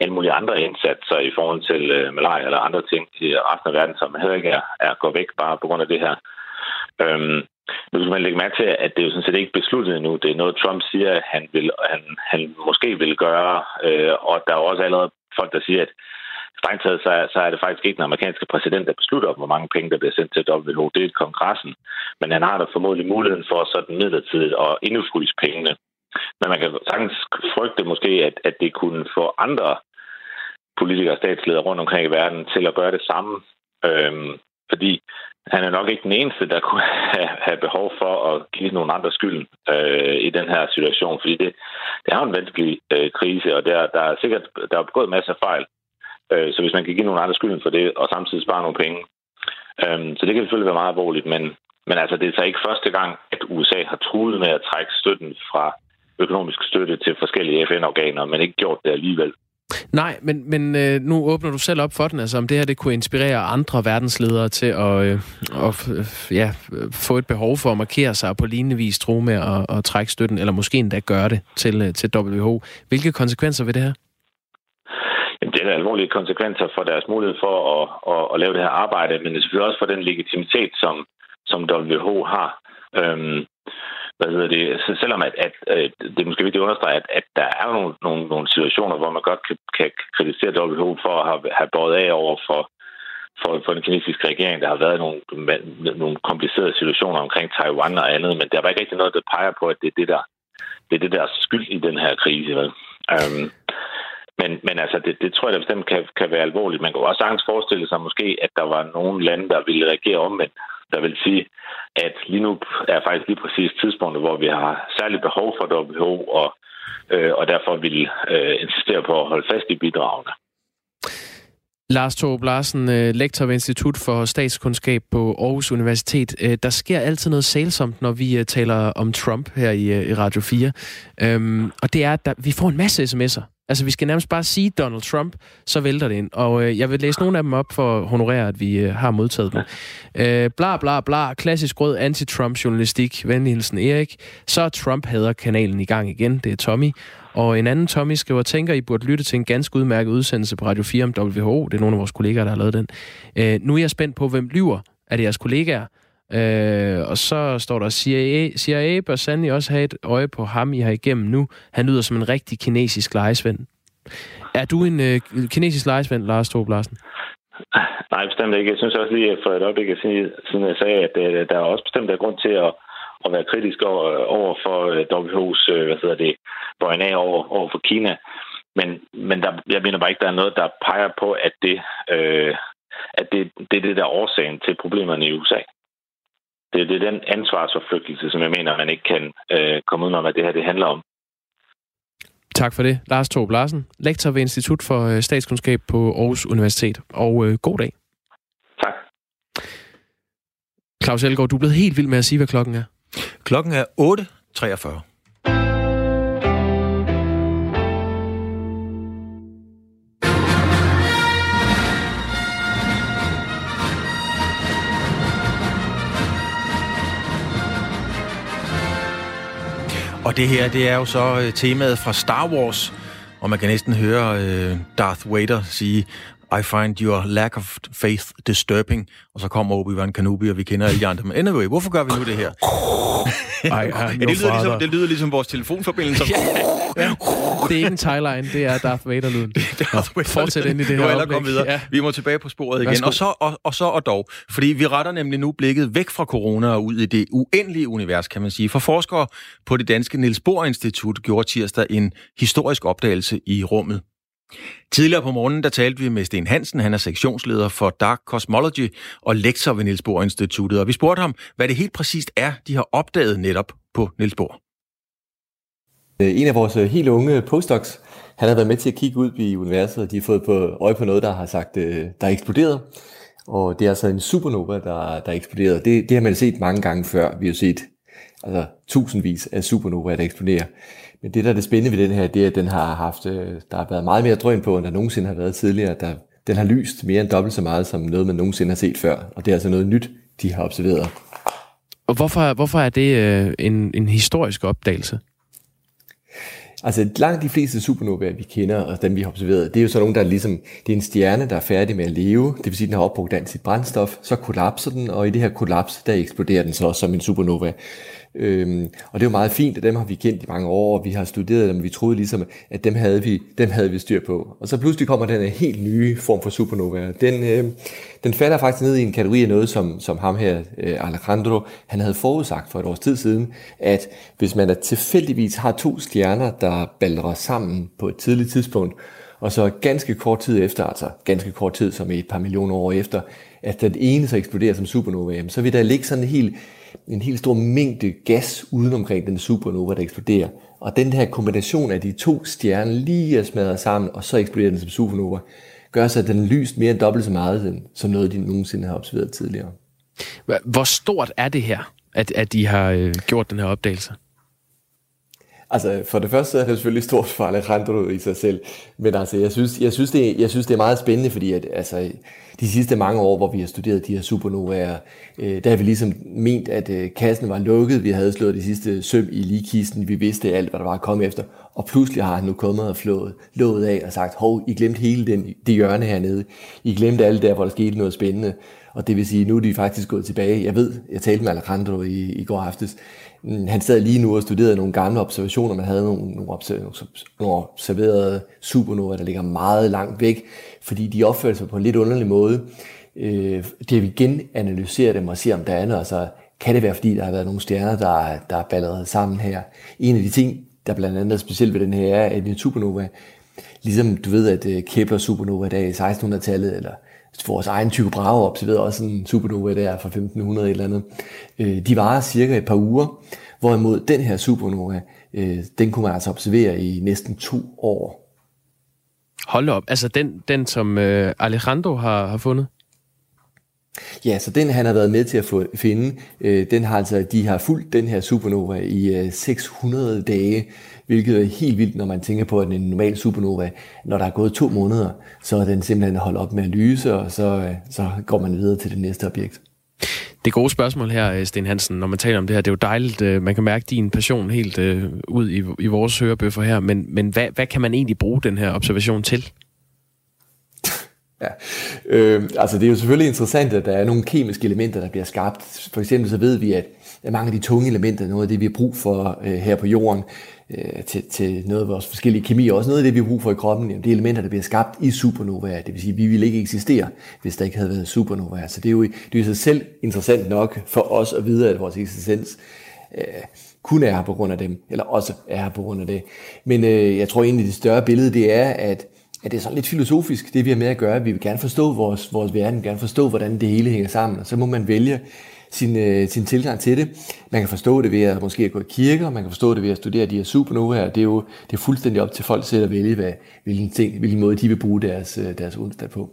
alle mulige andre indsatser i forhold til øh, malaria eller andre ting i resten af verden, som heller ikke er, er gået væk bare på grund af det her. Øhm, nu skal man lægge mærke til, at det er jo sådan set ikke besluttet endnu. Det er noget, Trump siger, at han, vil, han, han måske vil gøre, øh, og der er også allerede folk, der siger, at strengt taget, så er, så er det faktisk ikke den amerikanske præsident, der beslutter, hvor mange penge, der bliver sendt til WHO. Det er kongressen. Men han har da formodentlig muligheden for sådan midlertidigt at indefryse pengene. Men man kan sagtens frygte måske, at, at det kunne få andre politikere og statsledere rundt omkring i verden til at gøre det samme. Øhm, fordi han er nok ikke den eneste, der kunne have, have behov for at give nogle andre skyld øh, i den her situation, fordi det, det er jo en vanskelig øh, krise, og der, der er sikkert der er begået masser af fejl. Øh, så hvis man kan give nogle andre skylden for det, og samtidig spare nogle penge. Øh, så det kan selvfølgelig være meget alvorligt, men, men altså, det er så ikke første gang, at USA har truet med at trække støtten fra økonomisk støtte til forskellige FN-organer, men ikke gjort det alligevel. Nej, men, men øh, nu åbner du selv op for den, altså om det her det kunne inspirere andre verdensledere til at, øh, at øh, ja, få et behov for at markere sig på lignende vis tro med at, at trække støtten, eller måske endda gøre det til, øh, til WHO. Hvilke konsekvenser vil det have? Jamen, det er alvorlige konsekvenser for deres mulighed for at, at, at lave det her arbejde, men det er selvfølgelig også for den legitimitet, som, som WHO har. Øhm, hvad hedder det, så selvom at, at, at det er måske vigtigt at understrege, at, at der er nogle, nogle, nogle situationer, hvor man godt kan, kan kritisere WHO for at have, have båret af over for, for, for den kinesiske regering. Der har været nogle, nogle komplicerede situationer omkring Taiwan og andet, men der var ikke rigtig noget, der peger på, at det er det, der, det er det der skyld i den her krise. Vel? Øhm, men, men altså, det, det tror jeg da bestemt kan, kan være alvorligt. Man kan også sagtens forestille sig måske, at der var nogle lande, der ville reagere omvendt der vil sige, at lige nu er faktisk lige præcis tidspunktet, hvor vi har særligt behov for WHO, og, øh, og derfor vil øh, insistere på at holde fast i bidragene. Lars Torb Larsen, øh, lektor ved Institut for Statskundskab på Aarhus Universitet. Øh, der sker altid noget sælsomt, når vi øh, taler om Trump her i Radio 4. Øhm, og det er, at vi får en masse sms'er Altså, vi skal nærmest bare sige Donald Trump, så vælter det ind. Og øh, jeg vil læse nogle af dem op for at honorere, at vi øh, har modtaget dem. Øh, bla bla bla, klassisk rød anti-Trump-journalistik, venlig hilsen Erik. Så Trump hader kanalen i gang igen, det er Tommy. Og en anden Tommy skriver, tænker, I burde lytte til en ganske udmærket udsendelse på Radio 4 om WHO. Det er nogle af vores kollegaer, der har lavet den. Øh, nu er jeg spændt på, hvem lyver. Er det jeres kollegaer? Øh, og så står der, CIA, CIA bør sandelig også have et øje på ham, I har igennem nu. Han lyder som en rigtig kinesisk lejesvend. Er du en øh, kinesisk lejesvend, Lars Torb Larsen? Nej, bestemt ikke. Jeg synes også lige for et øjeblik sige, siden jeg sagde, at øh, der er også bestemt der grund til at, at være kritisk over, øh, over for øh, WHO's øh, hvad hedder det, bøjen af over, over for Kina. Men, men der, jeg mener bare ikke, der er noget, der peger på, at det, øh, at det, det er det der årsagen til problemerne i USA det, det er den ansvarsforflygtelse, som jeg mener, man ikke kan øh, komme ud om, at det her det handler om. Tak for det, Lars Torb Larsen, lektor ved Institut for øh, Statskundskab på Aarhus Universitet. Og øh, god dag. Tak. Claus Elgaard, du er blevet helt vild med at sige, hvad klokken er. Klokken er 8.43. Og det her, det er jo så øh, temaet fra Star Wars, og man kan næsten høre øh, Darth Vader sige, I find your lack of faith disturbing. Og så kommer Obi-Wan Kenobi, og vi kender alle de andre. Men anyway, hvorfor gør vi nu det her? Ej, ja, det, lyder ligesom, det lyder ligesom vores telefonforbindelse. ja. Det er ikke en tagline, det er Darth Vader-lyden. Darth Vader Fortsæt ind i det her oplæg. videre. Ja. Vi må tilbage på sporet igen. Og så, og, og så og dog. Fordi vi retter nemlig nu blikket væk fra corona og ud i det uendelige univers, kan man sige. For forskere på det danske Niels Bohr Institut gjorde tirsdag en historisk opdagelse i rummet. Tidligere på morgenen, der talte vi med Sten Hansen, han er sektionsleder for Dark Cosmology og lektor ved Niels Bohr Instituttet, og vi spurgte ham, hvad det helt præcist er, de har opdaget netop på Niels Bohr. Øh, en af vores øh, helt unge postdocs, han har været med til at kigge ud i universet, og de har fået på øje på noget, der har sagt, øh, der er eksploderet. Og det er altså en supernova, der, der er eksploderet. Det, det har man set mange gange før. Vi har set altså, tusindvis af supernovaer, der eksploderer. Men det, der er det spændende ved den her, det er, at den har haft, der har været meget mere drøn på, end der nogensinde har været tidligere. Der, den har lyst mere end dobbelt så meget, som noget, man nogensinde har set før. Og det er altså noget nyt, de har observeret. Og hvorfor, hvorfor er det øh, en, en historisk opdagelse? Altså langt de fleste supernovaer, vi kender, og dem vi har observeret, det er jo sådan nogle, der er ligesom, det er en stjerne, der er færdig med at leve, det vil sige, den har opbrugt alt sit brændstof, så kollapser den, og i det her kollaps, der eksploderer den så som en supernova. Øhm, og det er jo meget fint, at dem har vi kendt i mange år, og vi har studeret dem, vi troede ligesom, at dem havde vi, dem havde vi styr på. Og så pludselig kommer den her helt nye form for supernova. Den, øh, den falder faktisk ned i en kategori af noget, som, som ham her, øh, Alejandro, han havde forudsagt for et års tid siden, at hvis man tilfældigvis har to stjerner, der balder sammen på et tidligt tidspunkt, og så ganske kort tid efter, altså ganske kort tid som et par millioner år efter, at den ene så eksploderer som supernova, så vil der ligge sådan en helt en helt stor mængde gas uden omkring den supernova, der eksploderer. Og den her kombination af de to stjerner lige er smadret sammen, og så eksploderer den som supernova, gør så, at den lyst mere end dobbelt så meget, som noget, de nogensinde har observeret tidligere. Hvor stort er det her, at, at de har øh, gjort den her opdagelse? Altså, for det første er det selvfølgelig stort for Alejandro i sig selv, men altså, jeg synes, jeg synes, det, jeg synes det er meget spændende, fordi at, altså, de sidste mange år, hvor vi har studeret de her supernovaer, øh, der har vi ligesom ment, at øh, kassen var lukket, vi havde slået de sidste søm i ligekisten, vi vidste alt, hvad der var at komme efter, og pludselig har han nu kommet og flået låget af og sagt, hov, I glemte hele den, det hjørne hernede, I glemte alt der, hvor der skete noget spændende, og det vil sige, nu er de faktisk gået tilbage. Jeg ved, jeg talte med Alejandro i, i går aftes, han sad lige nu og studerede nogle gamle observationer. Man havde nogle, nogle, observer, nogle observerede supernovaer, der ligger meget langt væk, fordi de opfører sig på en lidt underlig måde. Øh, det vi genanalyserer dem og ser, om der er noget. Altså, kan det være, fordi der har været nogle stjerner, der, der er balleret sammen her? En af de ting, der blandt andet er specielt ved den her, er, at en supernova, ligesom du ved, at øh, Kepler supernova der i 1600-tallet, eller vores egen Tycho Brahe observerede også en supernova der fra 1500 eller andet. Øh, de varer cirka et par uger, hvorimod den her supernova, øh, den kunne man altså observere i næsten to år. Hold op, altså den, den som øh, Alejandro har, har fundet? Ja, så den han har været med til at få, finde, øh, den har altså, de har fulgt den her supernova i øh, 600 dage, hvilket er helt vildt, når man tænker på, at en normal supernova, når der er gået to måneder, så er den simpelthen holdt op med at lyse, og så, øh, så går man videre til det næste objekt. Det gode spørgsmål her, øh, Sten Hansen, når man taler om det her, det er jo dejligt, øh, man kan mærke din passion helt ud i, i vores hørebøffer her, men, men hvad, hvad kan man egentlig bruge den her observation til? Ja, øh, altså det er jo selvfølgelig interessant, at der er nogle kemiske elementer, der bliver skabt. For eksempel så ved vi, at mange af de tunge elementer, noget af det, vi har brug for øh, her på jorden, øh, til, til noget af vores forskellige kemi, og også noget af det, vi har brug for i kroppen, jamen, det er elementer, der bliver skabt i supernovaer. Det vil sige, at vi ville ikke eksistere, hvis der ikke havde været supernovaer. Så det er jo det er i sig selv interessant nok for os at vide, at vores eksistens øh, kun er her på grund af dem, eller også er her på grund af det. Men øh, jeg tror egentlig, det større billede, det er, at at det er sådan lidt filosofisk, det vi har med at gøre. Vi vil gerne forstå vores, vores verden, vi vil gerne forstå, hvordan det hele hænger sammen, og så må man vælge sin, øh, sin tilgang til det. Man kan forstå det ved at måske gå i kirker, man kan forstå det ved at studere de her supernovaer. Det er jo det er fuldstændig op til folk selv at vælge, hvad, hvilken, ting, hvilken måde de vil bruge deres, øh, deres onsdag på.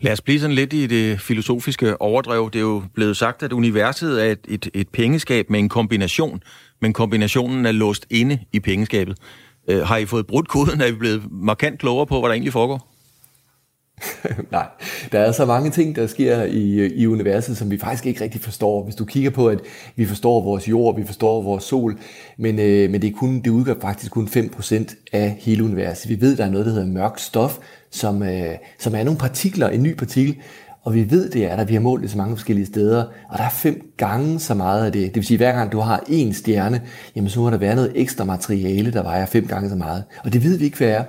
Lad os blive sådan lidt i det filosofiske overdrev. Det er jo blevet sagt, at universet er et, et, et pengeskab med en kombination, men kombinationen er låst inde i pengeskabet. Øh, har I fået brudt koden? Er I blevet markant klogere på, hvad der egentlig foregår? Nej, der er så mange ting, der sker i, i universet, som vi faktisk ikke rigtig forstår. Hvis du kigger på, at vi forstår vores jord, vi forstår vores sol, men, øh, men det, er kun, det udgør faktisk kun 5% af hele universet. Vi ved, der er noget, der hedder mørkt stof, som, øh, som er nogle partikler, en ny partikel, og vi ved, det er der. Vi har målt det så mange forskellige steder, og der er fem gange så meget af det. Det vil sige, at hver gang du har en stjerne, jamen så må der være noget ekstra materiale, der vejer fem gange så meget. Og det ved vi ikke, hvad er.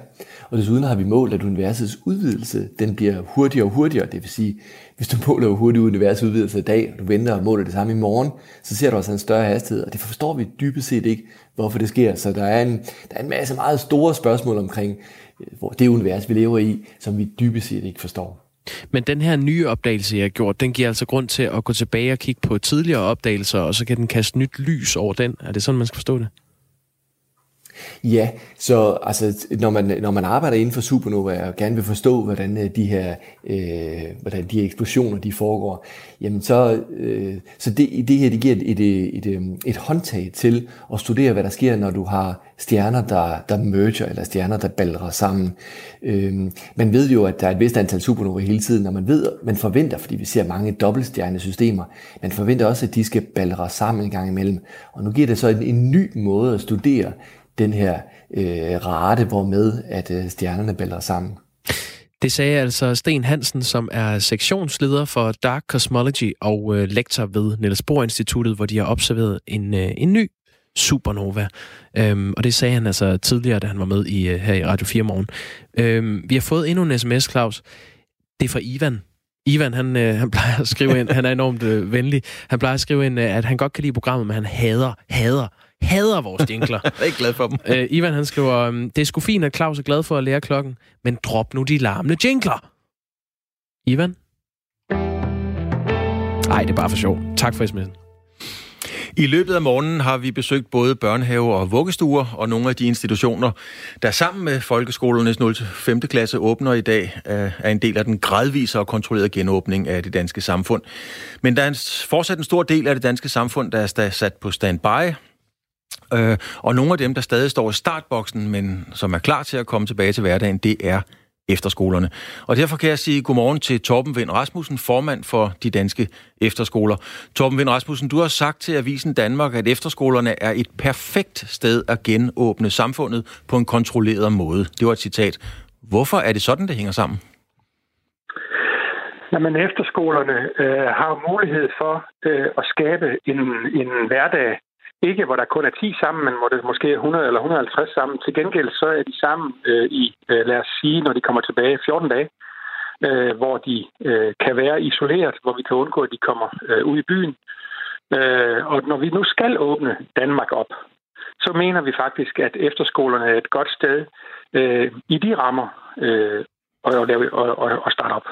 Og desuden har vi målt, at universets udvidelse, den bliver hurtigere og hurtigere. Det vil sige, hvis du måler hvor hurtigt universets udvidelse i dag, og du venter og måler det samme i morgen, så ser du også en større hastighed. Og det forstår vi dybest set ikke, hvorfor det sker. Så der er en, der er en masse meget store spørgsmål omkring øh, hvor det univers, vi lever i, som vi dybest set ikke forstår. Men den her nye opdagelse, jeg har gjort, den giver altså grund til at gå tilbage og kigge på tidligere opdagelser, og så kan den kaste nyt lys over den. Er det sådan, man skal forstå det? Ja, så altså, når, man, når man arbejder inden for supernova og gerne vil forstå, hvordan øh, de her, øh, hvordan de her eksplosioner de foregår, jamen så, øh, så det, det her det giver et, et, et, øh, et håndtag til at studere, hvad der sker, når du har stjerner, der, der merger, eller stjerner, der balrer sammen. Øh, man ved jo, at der er et vist antal supernova hele tiden, og man ved, man forventer, fordi vi ser mange dobbeltstjernesystemer, man forventer også, at de skal balre sammen en gang imellem. Og nu giver det så en, en ny måde at studere den her øh, rate, hvormed at øh, stjernerne bælter sammen. Det sagde altså Sten Hansen, som er sektionsleder for Dark Cosmology og øh, lektor ved Niels Bohr Instituttet, hvor de har observeret en, øh, en ny supernova. Øhm, og det sagde han altså tidligere, da han var med i, øh, her i Radio 4 morgen. Øhm, vi har fået endnu en sms, Claus. Det er fra Ivan. Ivan, han, øh, han plejer at skrive ind, han er enormt øh, venlig, han plejer at skrive ind, øh, at han godt kan lide programmet, men han hader, hader, hader vores jingler. jeg er ikke glad for dem. Øh, Ivan, han skriver, øhm, det er sgu fint, at Claus er glad for at lære klokken, men drop nu de larmende jingler. Ivan? Nej, det er bare for sjov. Tak for sms'en. I løbet af morgenen har vi besøgt både børnehaver og vuggestuer, og nogle af de institutioner, der sammen med folkeskolernes 0-5. klasse åbner i dag, er en del af den gradvise og kontrollerede genåbning af det danske samfund. Men der er fortsat en stor del af det danske samfund, der er sat på standby, Øh, og nogle af dem, der stadig står i startboksen, men som er klar til at komme tilbage til hverdagen, det er efterskolerne. Og derfor kan jeg sige godmorgen til Torben Vind Rasmussen, formand for de danske efterskoler. Torben Vind Rasmussen, du har sagt til Avisen Danmark, at efterskolerne er et perfekt sted at genåbne samfundet på en kontrolleret måde. Det var et citat. Hvorfor er det sådan, det hænger sammen? Jamen, efterskolerne øh, har mulighed for øh, at skabe en, en hverdag, ikke hvor der kun er 10 sammen, men hvor det måske er 100 eller 150 sammen. Til gengæld så er de sammen øh, i, øh, lad os sige, når de kommer tilbage 14 dage, øh, hvor de øh, kan være isoleret, hvor vi kan undgå, at de kommer øh, ud i byen. Øh, og når vi nu skal åbne Danmark op, så mener vi faktisk, at efterskolerne er et godt sted øh, i de rammer øh, og, og, og, og starte op.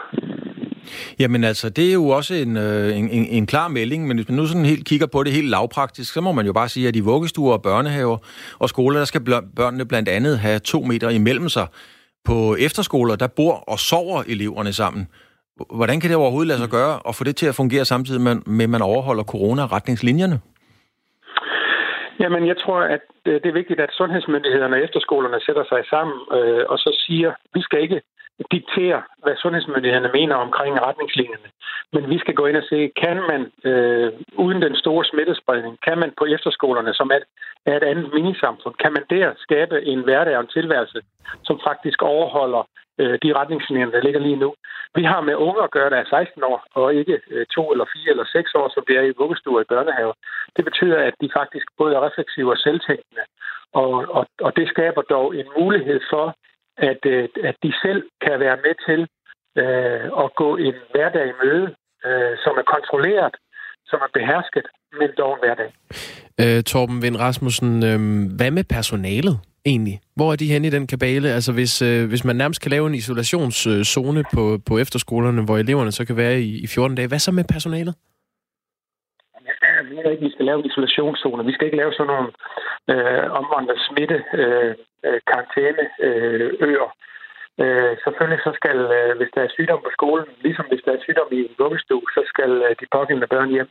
Jamen altså, det er jo også en, øh, en, en, en klar melding, men hvis man nu sådan helt kigger på det helt lavpraktisk, så må man jo bare sige, at i vuggestuer og børnehaver og skoler, der skal børnene blandt andet have to meter imellem sig. På efterskoler, der bor og sover eleverne sammen. Hvordan kan det overhovedet lade sig gøre at få det til at fungere samtidig med, at man overholder corona-retningslinjerne? Jamen, jeg tror, at øh, det er vigtigt, at sundhedsmyndighederne og efterskolerne sætter sig sammen øh, og så siger, vi skal ikke diktere, hvad sundhedsmyndighederne mener omkring retningslinjerne. Men vi skal gå ind og se, kan man øh, uden den store smittespredning, kan man på efterskolerne, som er, er et andet minisamfund, kan man der skabe en hverdag og en tilværelse, som faktisk overholder øh, de retningslinjer, der ligger lige nu. Vi har med unge at gøre, der er 16 år, og ikke øh, to eller fire eller seks år, som det er i vuggestuer i børnehaver. Det betyder, at de faktisk både er refleksive og selvtænkende, og, og, og det skaber dog en mulighed for, at, øh, at de selv kan være med til øh, at gå en hverdag i møde, øh, som er kontrolleret, som er behersket, men dog en hverdag. Øh, Torben Vind Rasmussen, øh, hvad med personalet egentlig? Hvor er de henne i den kabale? Altså hvis, øh, hvis man nærmest kan lave en isolationszone på, på efterskolerne, hvor eleverne så kan være i, i 14 dage, hvad så med personalet? Jeg ikke, at vi skal lave isolationszoner. Vi skal ikke lave sådan nogle øh, omvandrende smitte øh, øh karantæneøer. øh, øer. Øh, selvfølgelig så skal, øh, hvis der er sygdom på skolen, ligesom hvis der er sygdom i en vuggestue, så skal øh, de pågældende børn hjem.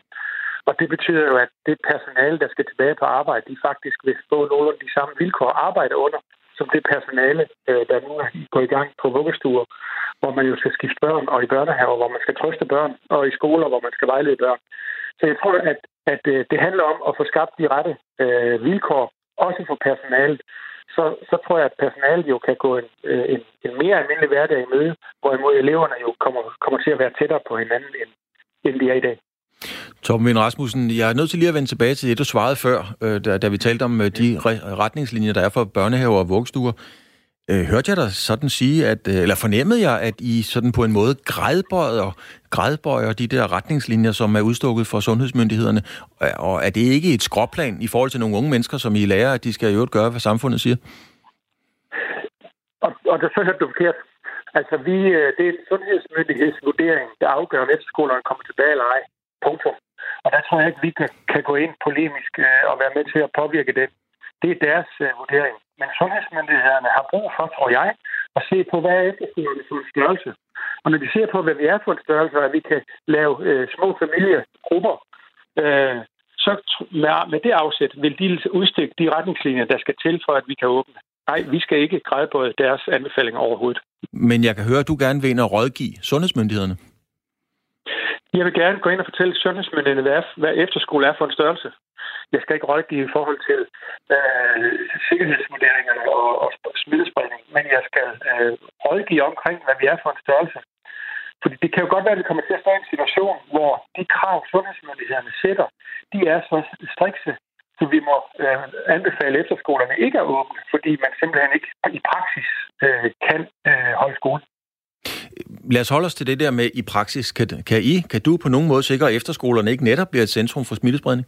Og det betyder jo, at det personale, der skal tilbage på arbejde, de faktisk vil få nogle af de samme vilkår at arbejde under, som det personale, øh, der nu er gået i gang på vuggestuer, hvor man jo skal skifte børn, og i børnehaver, hvor man skal trøste børn, og i skoler, hvor man skal vejlede børn. Så jeg tror, at, at øh, det handler om at få skabt de rette øh, vilkår, også for personalet, så, så tror jeg, at personalet jo kan gå en, øh, en, en mere almindelig hverdag i møde, hvorimod eleverne jo kommer, kommer til at være tættere på hinanden, end, end de er i dag. Torben Vind Rasmussen, jeg er nødt til lige at vende tilbage til det, du svarede før, øh, da, da vi talte om de retningslinjer, der er for børnehaver og vuggestuer. Øh, hørte jeg dig sådan sige, at, øh, eller fornemmede jeg, at I sådan på en måde grædbøjer, grædbøjer de der retningslinjer, som er udstukket for sundhedsmyndighederne? Og er det ikke et skråplan i forhold til nogle unge mennesker, som I lærer, at de skal jo gøre, hvad samfundet siger? Og, og det så hørte du forkert. Altså, vi, øh, det er en sundhedsmyndighedsvurdering, der afgør, om efterskolerne kommer tilbage eller ej. Punktum. Og der tror jeg ikke, vi kan, kan gå ind polemisk øh, og være med til at påvirke det. Det er deres vurdering. Men sundhedsmyndighederne har brug for, tror jeg, at se på, hvad er efterskolen for en størrelse. Og når vi ser på, hvad vi er for en størrelse, og at vi kan lave øh, små familiegrupper, øh, så med, med det afsæt vil de udstikke de retningslinjer, der skal til for, at vi kan åbne. Nej, vi skal ikke græde på deres anbefalinger overhovedet. Men jeg kan høre, at du gerne vil ind og rådgive sundhedsmyndighederne. Jeg vil gerne gå ind og fortælle sundhedsmyndighederne, hvad, hvad efterskole er for en størrelse. Jeg skal ikke rådgive i forhold til øh, sikkerhedsvurderingerne og, og smittespredning, men jeg skal øh, rådgive omkring, hvad vi er for en størrelse. Fordi det kan jo godt være, at vi kommer til at stå i en situation, hvor de krav, sundhedsmyndighederne sætter, de er så strikse, så vi må øh, anbefale efterskolerne ikke at åbne, fordi man simpelthen ikke i praksis øh, kan øh, holde skole. Lad os holde os til det der med i praksis. Kan, kan I, kan du på nogen måde sikre, at efterskolerne ikke netop bliver et centrum for smittespredning?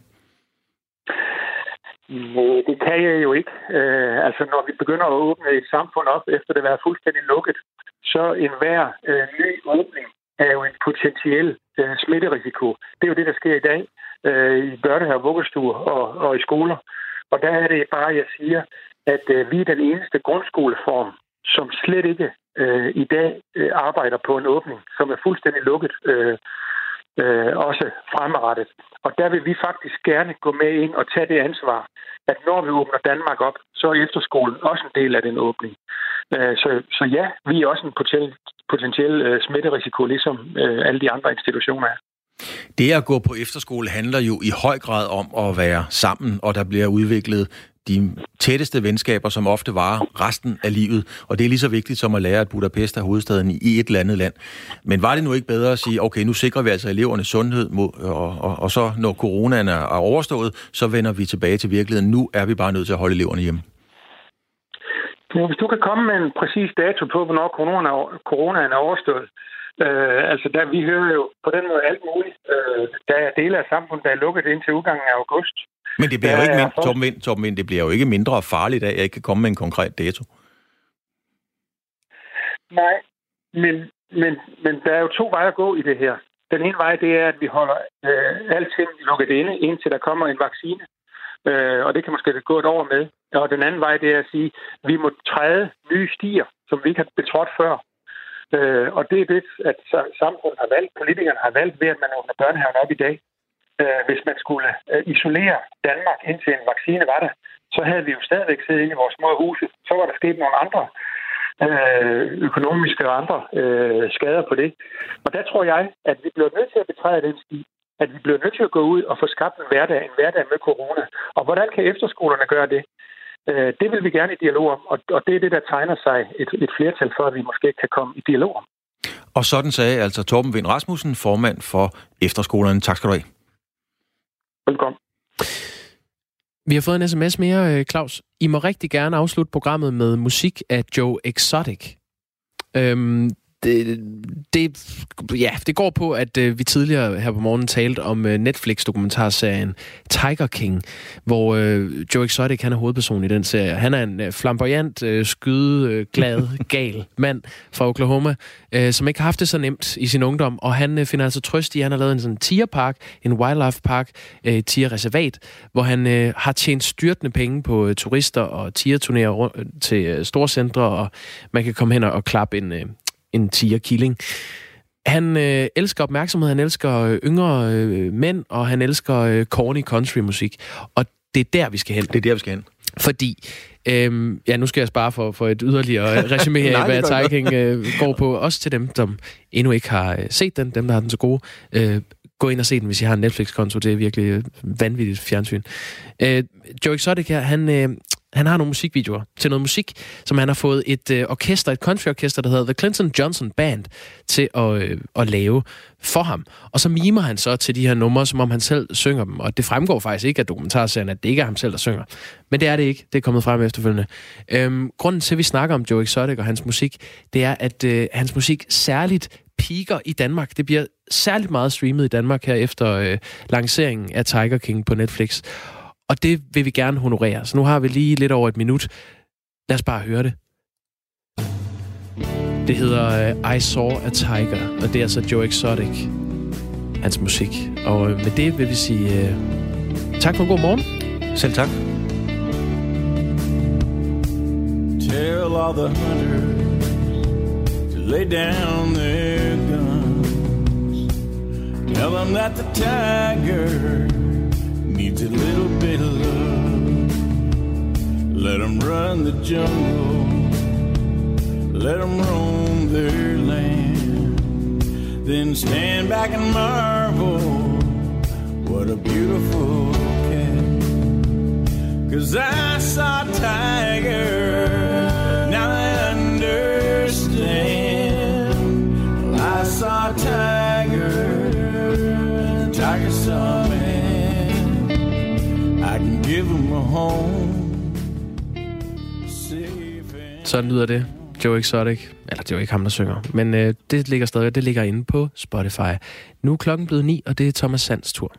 Nej, det kan jeg jo ikke. Øh, altså, når vi begynder at åbne et samfund op, efter det være fuldstændig lukket, så enhver øh, ny åbning er jo en potentiel øh, smitterisiko. Det er jo det, der sker i dag øh, i børnehaver, vuggestuer og, og i skoler. Og der er det bare, jeg siger, at øh, vi er den eneste grundskoleform, som slet ikke øh, i dag øh, arbejder på en åbning, som er fuldstændig lukket, øh, øh, også fremadrettet. Og der vil vi faktisk gerne gå med ind og tage det ansvar, at når vi åbner Danmark op, så er efterskolen også en del af den åbning. Øh, så, så ja, vi er også en potentiel, potentiel øh, smitterisiko, ligesom øh, alle de andre institutioner er. Det at gå på efterskole handler jo i høj grad om at være sammen, og der bliver udviklet de tætteste venskaber, som ofte varer resten af livet. Og det er lige så vigtigt som at lære, at Budapest er hovedstaden i et eller andet land. Men var det nu ikke bedre at sige, okay, nu sikrer vi altså elevernes sundhed, mod, og, og, og så når coronaen er overstået, så vender vi tilbage til virkeligheden. Nu er vi bare nødt til at holde eleverne hjemme. Ja, hvis du kan komme med en præcis dato på, hvornår corona, coronaen er overstået, Øh, altså, der, vi hører jo på den måde alt muligt. Øh, der er dele af samfundet, der er lukket indtil udgangen af august. Men det bliver jo ikke mindre, Torben Vind, Torben Vind, det bliver jo ikke mindre farligt, at jeg ikke kan komme med en konkret dato. Nej, men, men, men der er jo to veje at gå i det her. Den ene vej, det er, at vi holder øh, alting lukket inde, indtil der kommer en vaccine. Øh, og det kan måske gå et år med. Og den anden vej, det er at sige, at vi må træde nye stier, som vi ikke har betrådt før. Øh, og det er det, at samfundet har valgt, politikerne har valgt ved, at man åbner børnehaven op i dag. Øh, hvis man skulle øh, isolere Danmark indtil en vaccine var der, så havde vi jo stadigvæk siddet inde i vores små huse. Så var der sket nogle andre øh, økonomiske og andre øh, skader på det. Og der tror jeg, at vi bliver nødt til at betræde den sti, at vi bliver nødt til at gå ud og få skabt en hverdag, en hverdag med corona. Og hvordan kan efterskolerne gøre det? Øh, det vil vi gerne i dialog om, og det er det, der tegner sig et, et flertal for, at vi måske kan komme i dialog om. Og sådan sagde altså Torben Vind Rasmussen, formand for efterskolerne. Tak skal du have. Velkommen. Vi har fået en sms mere, øh, Claus. I må rigtig gerne afslutte programmet med musik af Joe Exotic. Øhm, det, det, ja, det går på, at øh, vi tidligere her på morgen talte om øh, Netflix-dokumentarserien Tiger King, hvor øh, Joe Exotic han er hovedperson i den serie. Han er en øh, flamboyant, øh, skyde, øh, glad, gal mand fra Oklahoma, øh, som ikke har haft det så nemt i sin ungdom, og han øh, finder altså trøst i, at han har lavet en sådan tierpark, en wildlife park, øh, tierreservat, hvor han øh, har tjent styrtende penge på øh, turister og tierturnerer til øh, storcentre, og man kan komme hen og, og klappe en, øh, en tiger-killing. Han øh, elsker opmærksomhed, han elsker øh, yngre øh, mænd, og han elsker øh, corny country-musik. Og det er der, vi skal hen. Det er der, vi skal hen. Fordi, øh, ja, nu skal jeg spare for, for et yderligere resume af, hvad Tiger øh, går på. Også til dem, som endnu ikke har øh, set den, dem, der har den så gode. Øh, gå ind og se den, hvis I har en Netflix-konto. Det er virkelig øh, vanvittigt fjernsyn. Øh, Joe Exotic her, han, øh, han har nogle musikvideoer til noget musik, som han har fået et øh, orkester, et countryorkester, der hedder The Clinton Johnson Band, til at, øh, at lave for ham. Og så mimer han så til de her numre, som om han selv synger dem. Og det fremgår faktisk ikke af dokumentarserien, at det ikke er ham selv, der synger. Men det er det ikke. Det er kommet frem efterfølgende. Øhm, grunden til, at vi snakker om Joe Exotic og hans musik, det er, at øh, hans musik særligt piker i Danmark. Det bliver særligt meget streamet i Danmark her efter øh, lanceringen af Tiger King på Netflix. Og det vil vi gerne honorere. Så nu har vi lige lidt over et minut. Lad os bare høre det. Det hedder uh, I Saw a Tiger, og det er altså Joe Exotic, hans musik. Og uh, med det vil vi sige uh, tak for en god morgen. Selv tak. Tell all the hunters to lay down their guns. Tell them that the tiger needs a little bit of love. Let them run the jungle, let them roam their land. Then stand back and marvel, what a beautiful cat. Cause I saw a tiger, now I understand. Well, I saw a tiger, tiger saw. Give them a home. Sådan lyder det. Joe Exotic. Eller det er jo ikke ham, der synger. Men øh, det ligger stadig det ligger inde på Spotify. Nu er klokken blevet ni, og det er Thomas Sands tur.